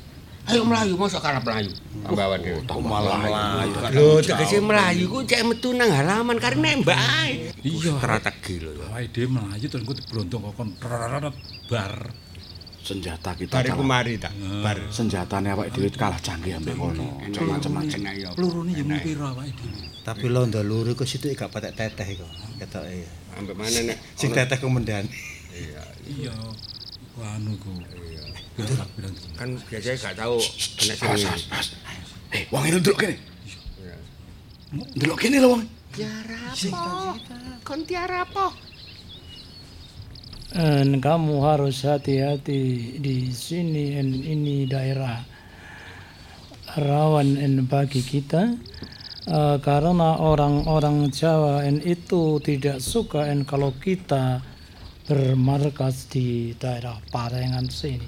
Ayo melayu, mosok karep melayu. Ambawan dhewe. Kok malah melayu. Lho, tegese melayu ku cek metu nang halaman karep nembak ae. Iya. strategi lho. awake dhewe melayu terus engko diblontok kokon rararat bar. Senjata kita kalah. mari ta. Bar. Senjatane awake dhewe kalah canggih ambek kono. Cek macem-macem. Pelurune yo mung piro awake dhewe. Tapi londo loro iku situ gak patek teteh iku. Ketoke. Ambek mana nek Sing teteh komandane. Iya. Iku anu ku. Iya. Bilang kan biasanya gak tahu awas, awas. Eh, wong itu ndelok kene. Ndelok kene lho wong. kon tiara apa? Dan kamu harus hati-hati di sini dan ini daerah rawan en bagi kita Eh, karena orang-orang Jawa en itu tidak suka en kalau kita bermarkas di daerah Parengan sini.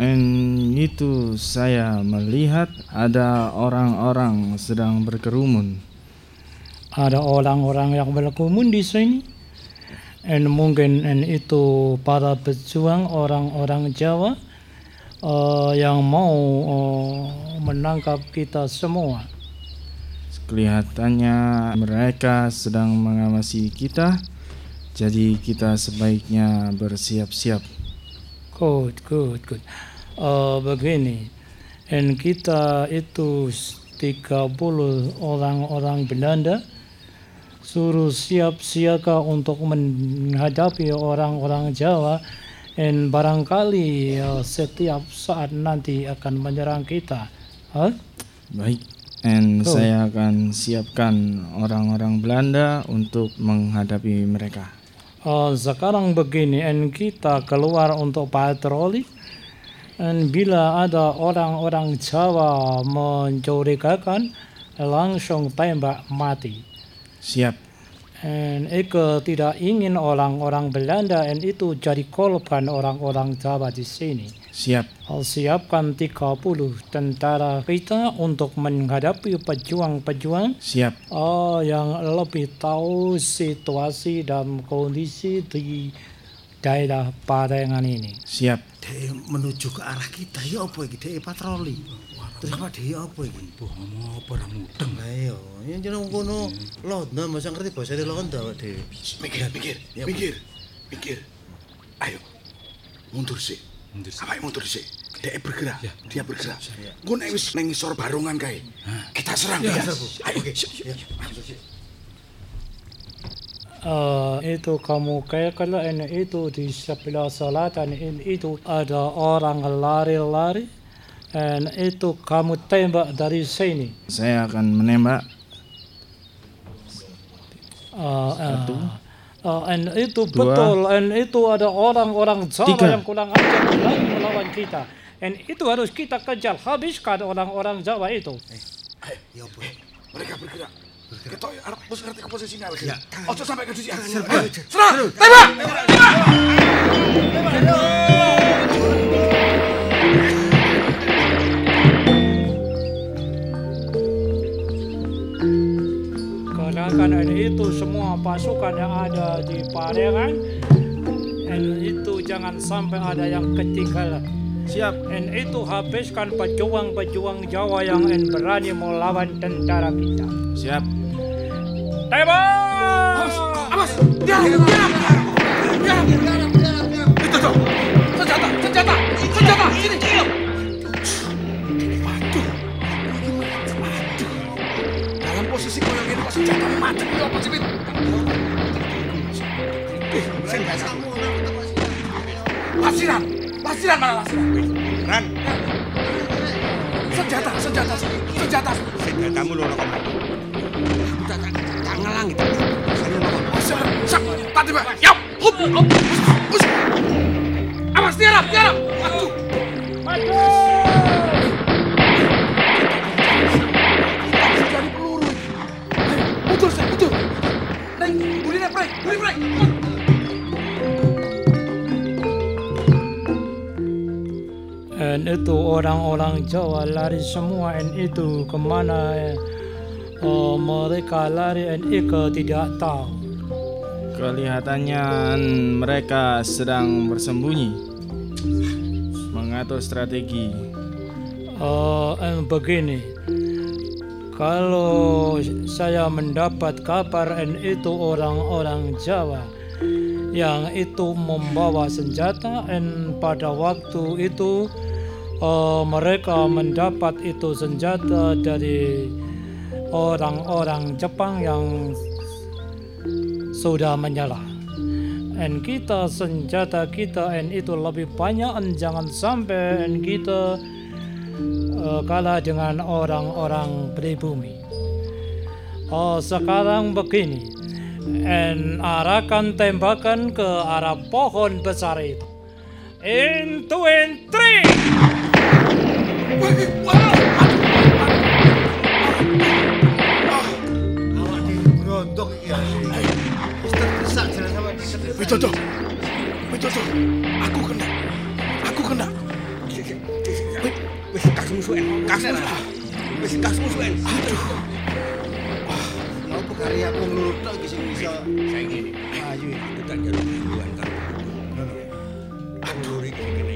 Dan itu saya melihat ada orang-orang sedang berkerumun. Ada orang-orang yang berkerumun di sini. Dan mungkin and itu para pejuang orang-orang Jawa uh, yang mau uh, menangkap kita semua. Kelihatannya mereka sedang mengawasi kita, jadi kita sebaiknya bersiap-siap. Good, good, good. Uh, begini, dan kita itu 30 orang-orang Belanda suruh siap siaga untuk menghadapi orang-orang Jawa dan barangkali uh, setiap saat nanti akan menyerang kita. Huh? Baik, dan Cool. saya akan siapkan orang-orang Belanda untuk menghadapi mereka. Uh, sekarang begini, and kita keluar untuk patroli. Dan bila ada orang-orang Jawa mencurigakan, langsung tembak mati. Siap. Dan Eke tidak ingin orang-orang Belanda dan itu jadi korban orang-orang Jawa di sini. Siap. Oh, Siapkan 30 tentara kita untuk menghadapi pejuang-pejuang Siap. oh, yang lebih tahu situasi dan kondisi di daerah Parengan ini. Siap. Dek menuju ke arah kita ya apa iki dek patroli. Terus apa dek apa iki? Mbah ngomong apa ora mudeng. Lah iya, ya jeneng kono London masa ngerti bahasa London Pak Dek. Mikir, mikir, Ya, mikir, mikir. Ayo, mundur sih. Mundur. Apa mundur sih? Dia bergerak, Ya. dia bergerak. Gue nek wis neng isor barungan kae. Kita serang. Ayo, Ya. Eh, itu kamu kayak kalau ini itu di sebelah selatan ini itu ada orang lari-lari dan itu kamu tembak dari sini. Saya akan menembak. Uh, Satu. Uh, and itu Dua. betul, and itu ada orang-orang Jawa Tiga. yang kurang ajar berani melawan kita. And itu harus kita kejar, habiskan orang-orang Jawa itu. Ya apa? Mereka bergerak. Kita harus harus ngerti ke posisinya lagi. Ojo sampai ke sisi. Serba. Ayo, Serang, tembak. And itu semua pasukan yang ada di Parengan, and itu jangan sampai ada yang ketinggalan. Siap. And itu habiskan pejuang-pejuang Jawa yang and berani melawan tentara kita. Siap. Tembak! Awas, diam, diam, diam, diam. Itu tuh, senjata, senjata, senjata, sini, ya sih? Eh, sing gak kamu Lasiran, lasiran mana lasiran? Ran. Senjata, senjata, senjata. Senjatamu lho kok mati. Tak tak tak ngelang itu. Sak, sak, tadi Pak. Yap, hup, hup. Awas tiarap, tiarap. Aduh. Maju! Ayo, mundur sih, mundur. Neng, bulinya break, buli break. Dan itu orang-orang Jawa lari semua dan itu ke mana eh, mereka lari dan Ika tidak tahu. Kelihatannya mereka sedang bersembunyi. Mengatur strategi. Eh, and begini, kalau saya mendapat kabar dan itu orang-orang Jawa yang itu membawa senjata dan pada waktu itu eh, mereka mendapat itu senjata dari orang-orang Jepang yang sudah menyerah. Dan kita senjata kita and itu lebih banyak and jangan sampai and kita eh, kalah dengan orang-orang pribumi. Oh, sekarang begini. And arahkan tembakan ke arah pohon besar itu. In two and three. Awak ya. Aku kena. Kasmu suwen. Kasmu suwen. Wis kasmu suwen. Aduh. Apa karya aku nurut tok iki sing iso saiki ini. ayu iki. Aku tak jaluk duluan kan. Aduh iki kene.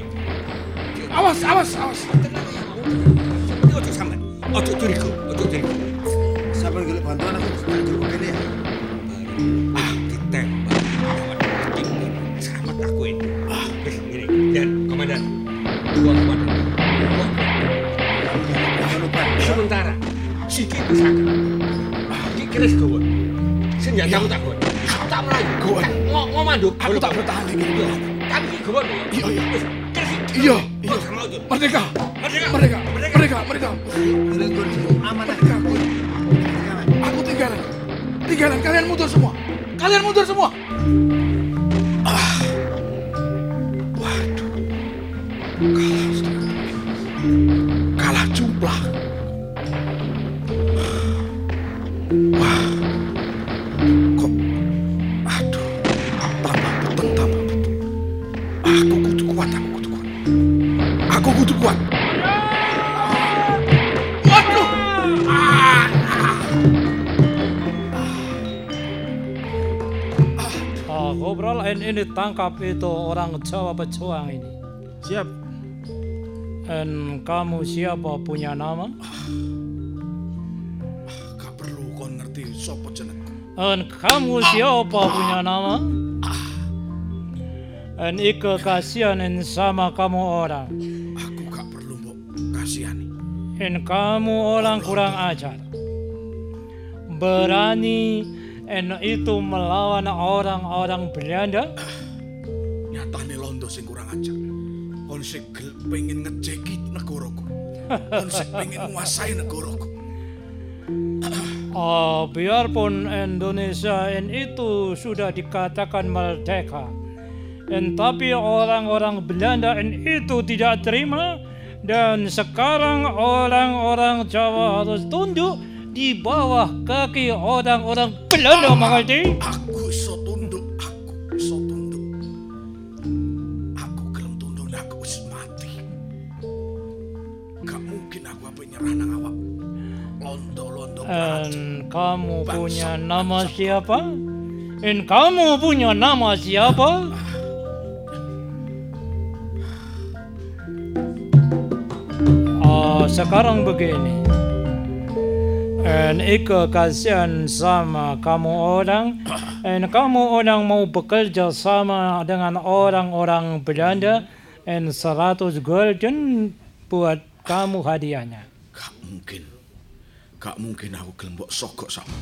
Awas, awas, awas. Tenang ya. Iki ojo sampean. Ojo curiga, ojo curiga. Sampeyan golek bantuan aku tak cukup kene ya. Ah, ditembak. Selamat aku ini. Ah, wis ngene. Dan komandan. Dua komandan. Sementara Siki pusaka. Ah, iki keris gawa. Senjatamu tak gawa. Aku tak melayu. Mau mau manduk. Aku tak bertahan iki. Tapi iki gawa. Iya, iya. Wis, keris. Iya, iya. Merdeka. Merdeka. Merdeka. Merdeka. Merdeka. Aman Merdeka. Aku tinggalan. Tinggalan. Kalian mundur semua. Kalian mundur semua. Ah. Waduh. Kalah. Kalah jumlah. Tangkap itu orang Jawa pejuang ini. Siap. En kamu siapa punya nama? Gak perlu kon ngerti sopo jenengku. En kamu siapa punya nama? En ike kasihan en sama kamu orang. Aku gak perlu mbok kasihani. En kamu orang kurang ajar. Berani en itu melawan orang-orang Belanda? Nyatane londo sing kurang ajar. Kon sing pengen ngejeki negaraku. Kon sing pengen nguasai negaraku. Ah, biarpun Indonesia en itu sudah dikatakan merdeka, en tapi orang-orang Belanda en itu tidak terima dan sekarang orang-orang Jawa harus tunduk di bawah kaki orang-orang Belanda, mengerti? Aku iso tunduk, aku iso tunduk. Aku gelem tunduk nek aku wis mati. Gak mungkin aku apa nyerah nang awak. Londo-londo En kamu punya nama siapa? En kamu punya nama siapa? Ah, sekarang begini. En Ika kasihan sama kamu orang. En kamu orang mau bekerja sama dengan orang-orang Belanda. En 100 golden buat kamu hadiahnya. Gak mungkin. Gak mungkin aku gelem mbok sogok sama.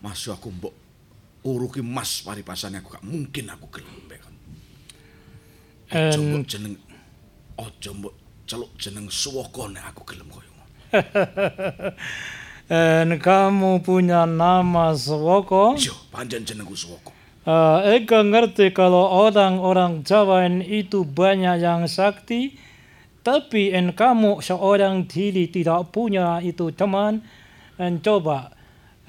Masih aku mbok uruki mas paripasane aku gak mungkin aku gelem mbek. Ojo mbok jeneng ojo mbok celuk jeneng suwaka nek aku gelem koyo ngono. En kamu punya nama Swoko? Yo, panjen jenengku suwaka. Eh, Eka ngerti kalau orang-orang Jawa itu banyak yang sakti, tapi en kamu seorang diri tidak punya itu teman. En coba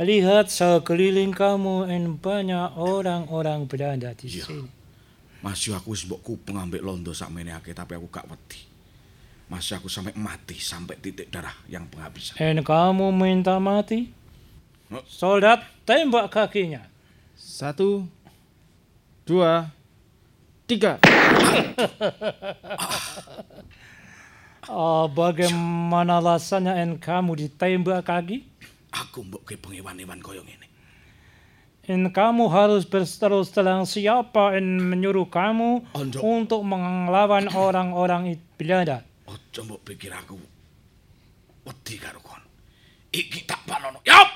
lihat sekeliling kamu en banyak orang-orang Belanda di Iya. sini. Masih aku wis mbok kupeng ambek londo sakmene akeh tapi aku gak wedi. Masih aku sampai mati sampai titik darah yang penghabisan. En kamu minta mati? Soldat tembak kakinya. Satu, dua, tiga. Ah, bagaimana rasanya en kamu ditembak kaki? Aku mbok ke pengewan-ewan koyo ngene. En kamu harus berterus terang siapa en menyuruh kamu Ojo. untuk melawan orang-orang it- Ojo mbok pikir aku wedi karo kon. Iki tak panono. Yap!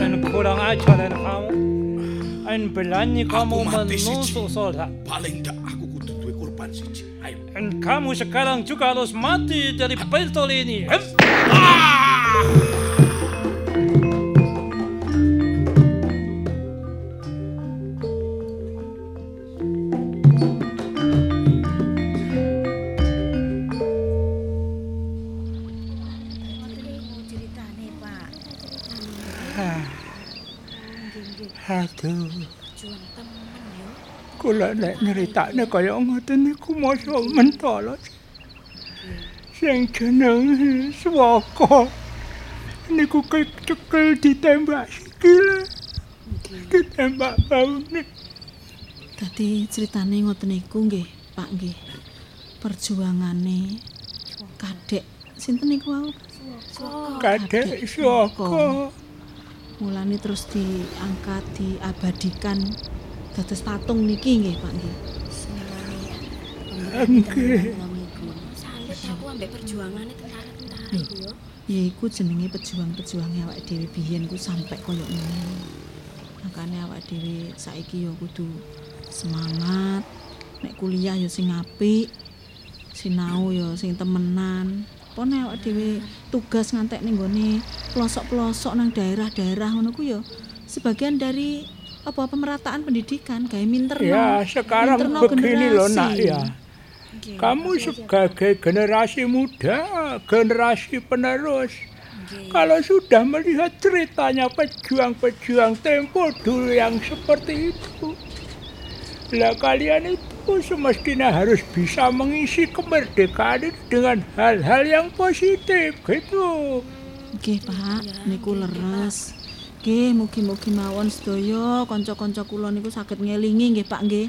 En kurang ajar en kamu. En berani kamu menusuk siji. soldat. Paling ndak aku kudu duwe korban siji. Ayo. En kamu sekarang juga harus mati dari pistol ini. Hup! Aduh. Kula nek nyeritakne kaya ngoten niku masa mentala. Sing jenenge Swaka niku kecekel ditembak sikile. Ditembak baune. Dadi critane ngoten niku nggih, Pak nggih. Perjuangane Kadek sinten niku wau? Kadek Swaka. Mulane terus diangkat, diabadikan dados patung niki nggih, Pak nggih. Nggih. Salut aku ambek perjuangane tentara-tentara Lho, iku yo. Ya iku jenenge pejuang-pejuange awake dhewe biyen ku sampe kaya ngene. Makane awake dhewe saiki ya kudu semangat. Nek kuliah ya sing apik. Sinau ya sing temenan. Apa nek awake dhewe tugas ngantek ning gone pelosok-pelosok nang daerah-daerah ngono ku ya sebagian dari apa pemerataan pendidikan gawe minterno. Ya, sekarang minterno begini loh nak ya. Kamu sebagai generasi muda, generasi penerus. Kalau sudah melihat ceritanya pejuang-pejuang tempo dulu yang seperti itu. Lah kalian itu semestinya harus bisa mengisi kemerdekaan itu dengan hal-hal yang positif gitu. Nggih, Pak, niku leres. Nggih, mugi-mugi mawon sedaya kanca-kanca kula niku saged ngelingi nggih, Pak nggih.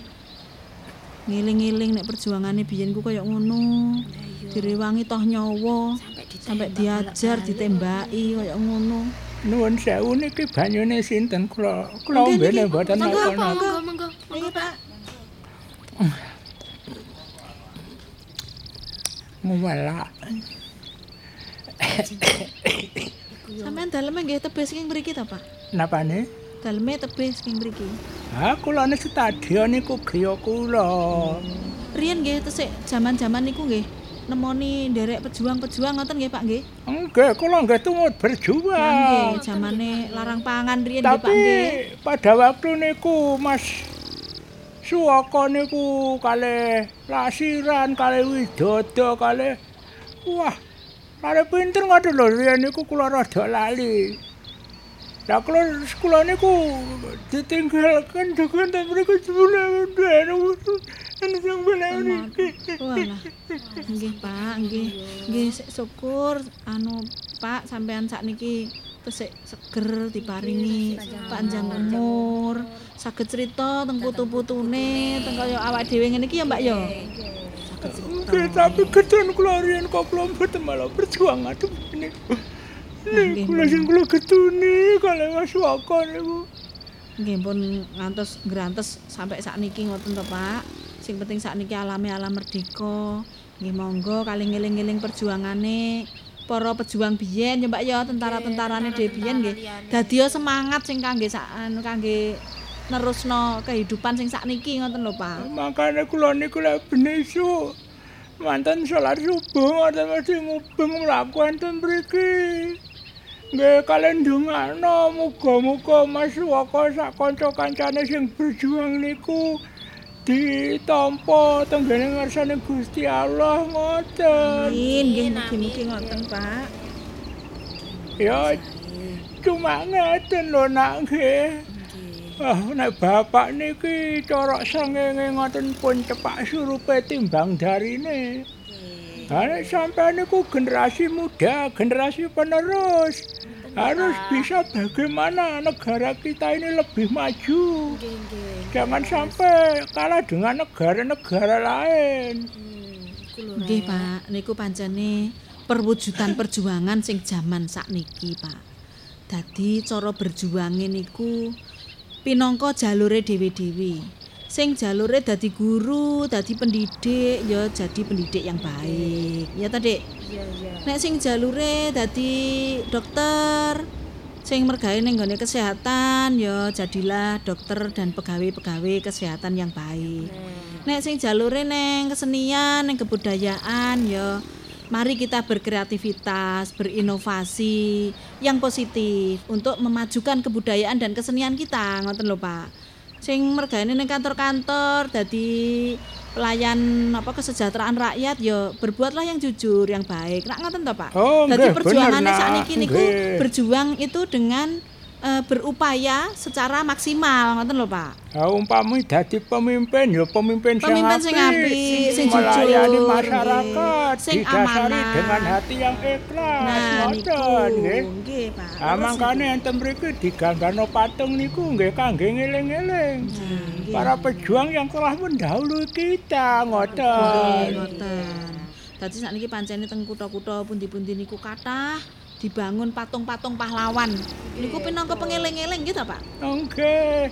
Ngiling-ngiling nek perjuangane biyen ku kaya ngono. Direwangi toh nyawa sampai diajar, ditembaki kaya ngono. Nuwun sewu niki banyune sinten kula kula mbene mboten napa-napa. monggo. Monggo, monggo Pak. Ngwelak. Sampeyan daleme nggih tebih saking mriki ta, Pak? Napane? Daleme tebih saking mriki. Ha kula ne stadion niku griya kula. Riyen nggih tesik jaman-jaman niku nggih nemoni nderek pejuang-pejuang ngoten nggih, Pak nggih. Nggih, kula nggih tumut berjuang. nggih, jamane larang pangan riyen nggih, Pak Tapi nggih. pada waktu niku Mas Suwaka niku kalih lasiran, kalih widodo, kalih wah, kalih pinter ngoten lho riyen niku kula rada lali. Lah kula kula niku ditinggalkan dengan ten mriku sebulan dene ana sing bela niki. Walah. Nggih, Pak, nggih. Nggih sik syukur anu Pak sampean sakniki tesik seger diparingi panjang umur. Saged crita teng putu-putune, teng kaya awak dhewe ngene iki ya, Mbak ya. Saged. Nggih, tapi gedhen kula riyen kok kula mboten malah berjuang aduh ini. Nih, kula sing kula geduni kalih Mas Waka niku. Nggih pun ngantos ngrantes sampai sakniki ngoten to, Pak. Sing penting sakniki alami alam merdeka. Nggih monggo kali ngeling-eling perjuangane para pejuang biyen ya Mbak ya tentara-tentarane dhewe biyen nggih. Dadi semangat sing kangge sak anu kangge nerusno kehidupan sing sakniki ngoten lho, Pak. Makane kula niku lek ben esuk manten salat subuh ngoten mesti ngubeng mlaku enten mriki. Nggih kalian ndongakno muga-muga Mas Waka sak kanca-kancane sing berjuang niku ditampa tenggene ngarsane Gusti Allah ngoten. Amin, nggih mugi-mugi ngoten, Pak. Ya cuma ngeten lho nak nggih. Ah, nek bapak niki corok srengenge ngoten pun cepak surupe timbang darine. Ha nek sampean niku generasi muda, generasi penerus. Harus bisa bagaimana negara kita ini lebih maju. Jangan sampai kalah dengan negara-negara lain. Nggih, Pak. Niku pancene perwujudan perjuangan sing jaman sakniki, Pak. Dadi cara berjuange niku pinangka jalure dhewe-dhewe. Sing jalure dadi guru, dadi pendidik, ya jadi pendidik yang baik. Ya ta, Dik? Iya, iya. Nek sing jalure dadi dokter, sing mergawe ning nggone kesehatan, ya jadilah dokter dan pegawai-pegawai kesehatan yang baik. Nek sing jalure neng kesenian, neng kebudayaan ya mari kita berkreativitas, berinovasi yang positif untuk memajukan kebudayaan dan kesenian kita, ngoten lho, Pak. Sing mergaene ning kantor-kantor dadi pelayan apa kesejahteraan rakyat ya berbuatlah yang jujur, yang baik. Nak ngoten to, Pak? Oh, Dadi perjuangannya Nak. sakniki niku berjuang itu dengan eh, berupaya secara maksimal, ngoten lho, Pak. Ha umpami dadi pemimpin ya pemimpin, Pemimpin sing apik, sing melayani masyarakat. Sing amanah. dengan hati yang ikhlas. Nah, ngoten nggih. Nggih, Pak. Ah Terus mangkane enten mriki diganggano patung niku nggih kangge ngeling-eling. Para pejuang yang telah mendahului kita, Nggih, ngoten. ngoten. Dadi sakniki pancene teng kutha-kutha pundi-pundi niku kathah dibangun patung-patung pahlawan. Niku pinangka pengeling-eling gitu, Pak. Nggih.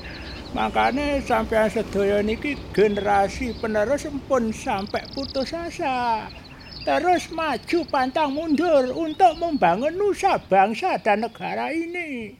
Makane sampean sedaya niki generasi penerus pun sampai putus asa. Terus maju pantang mundur untuk membangun nusa bangsa dan negara ini.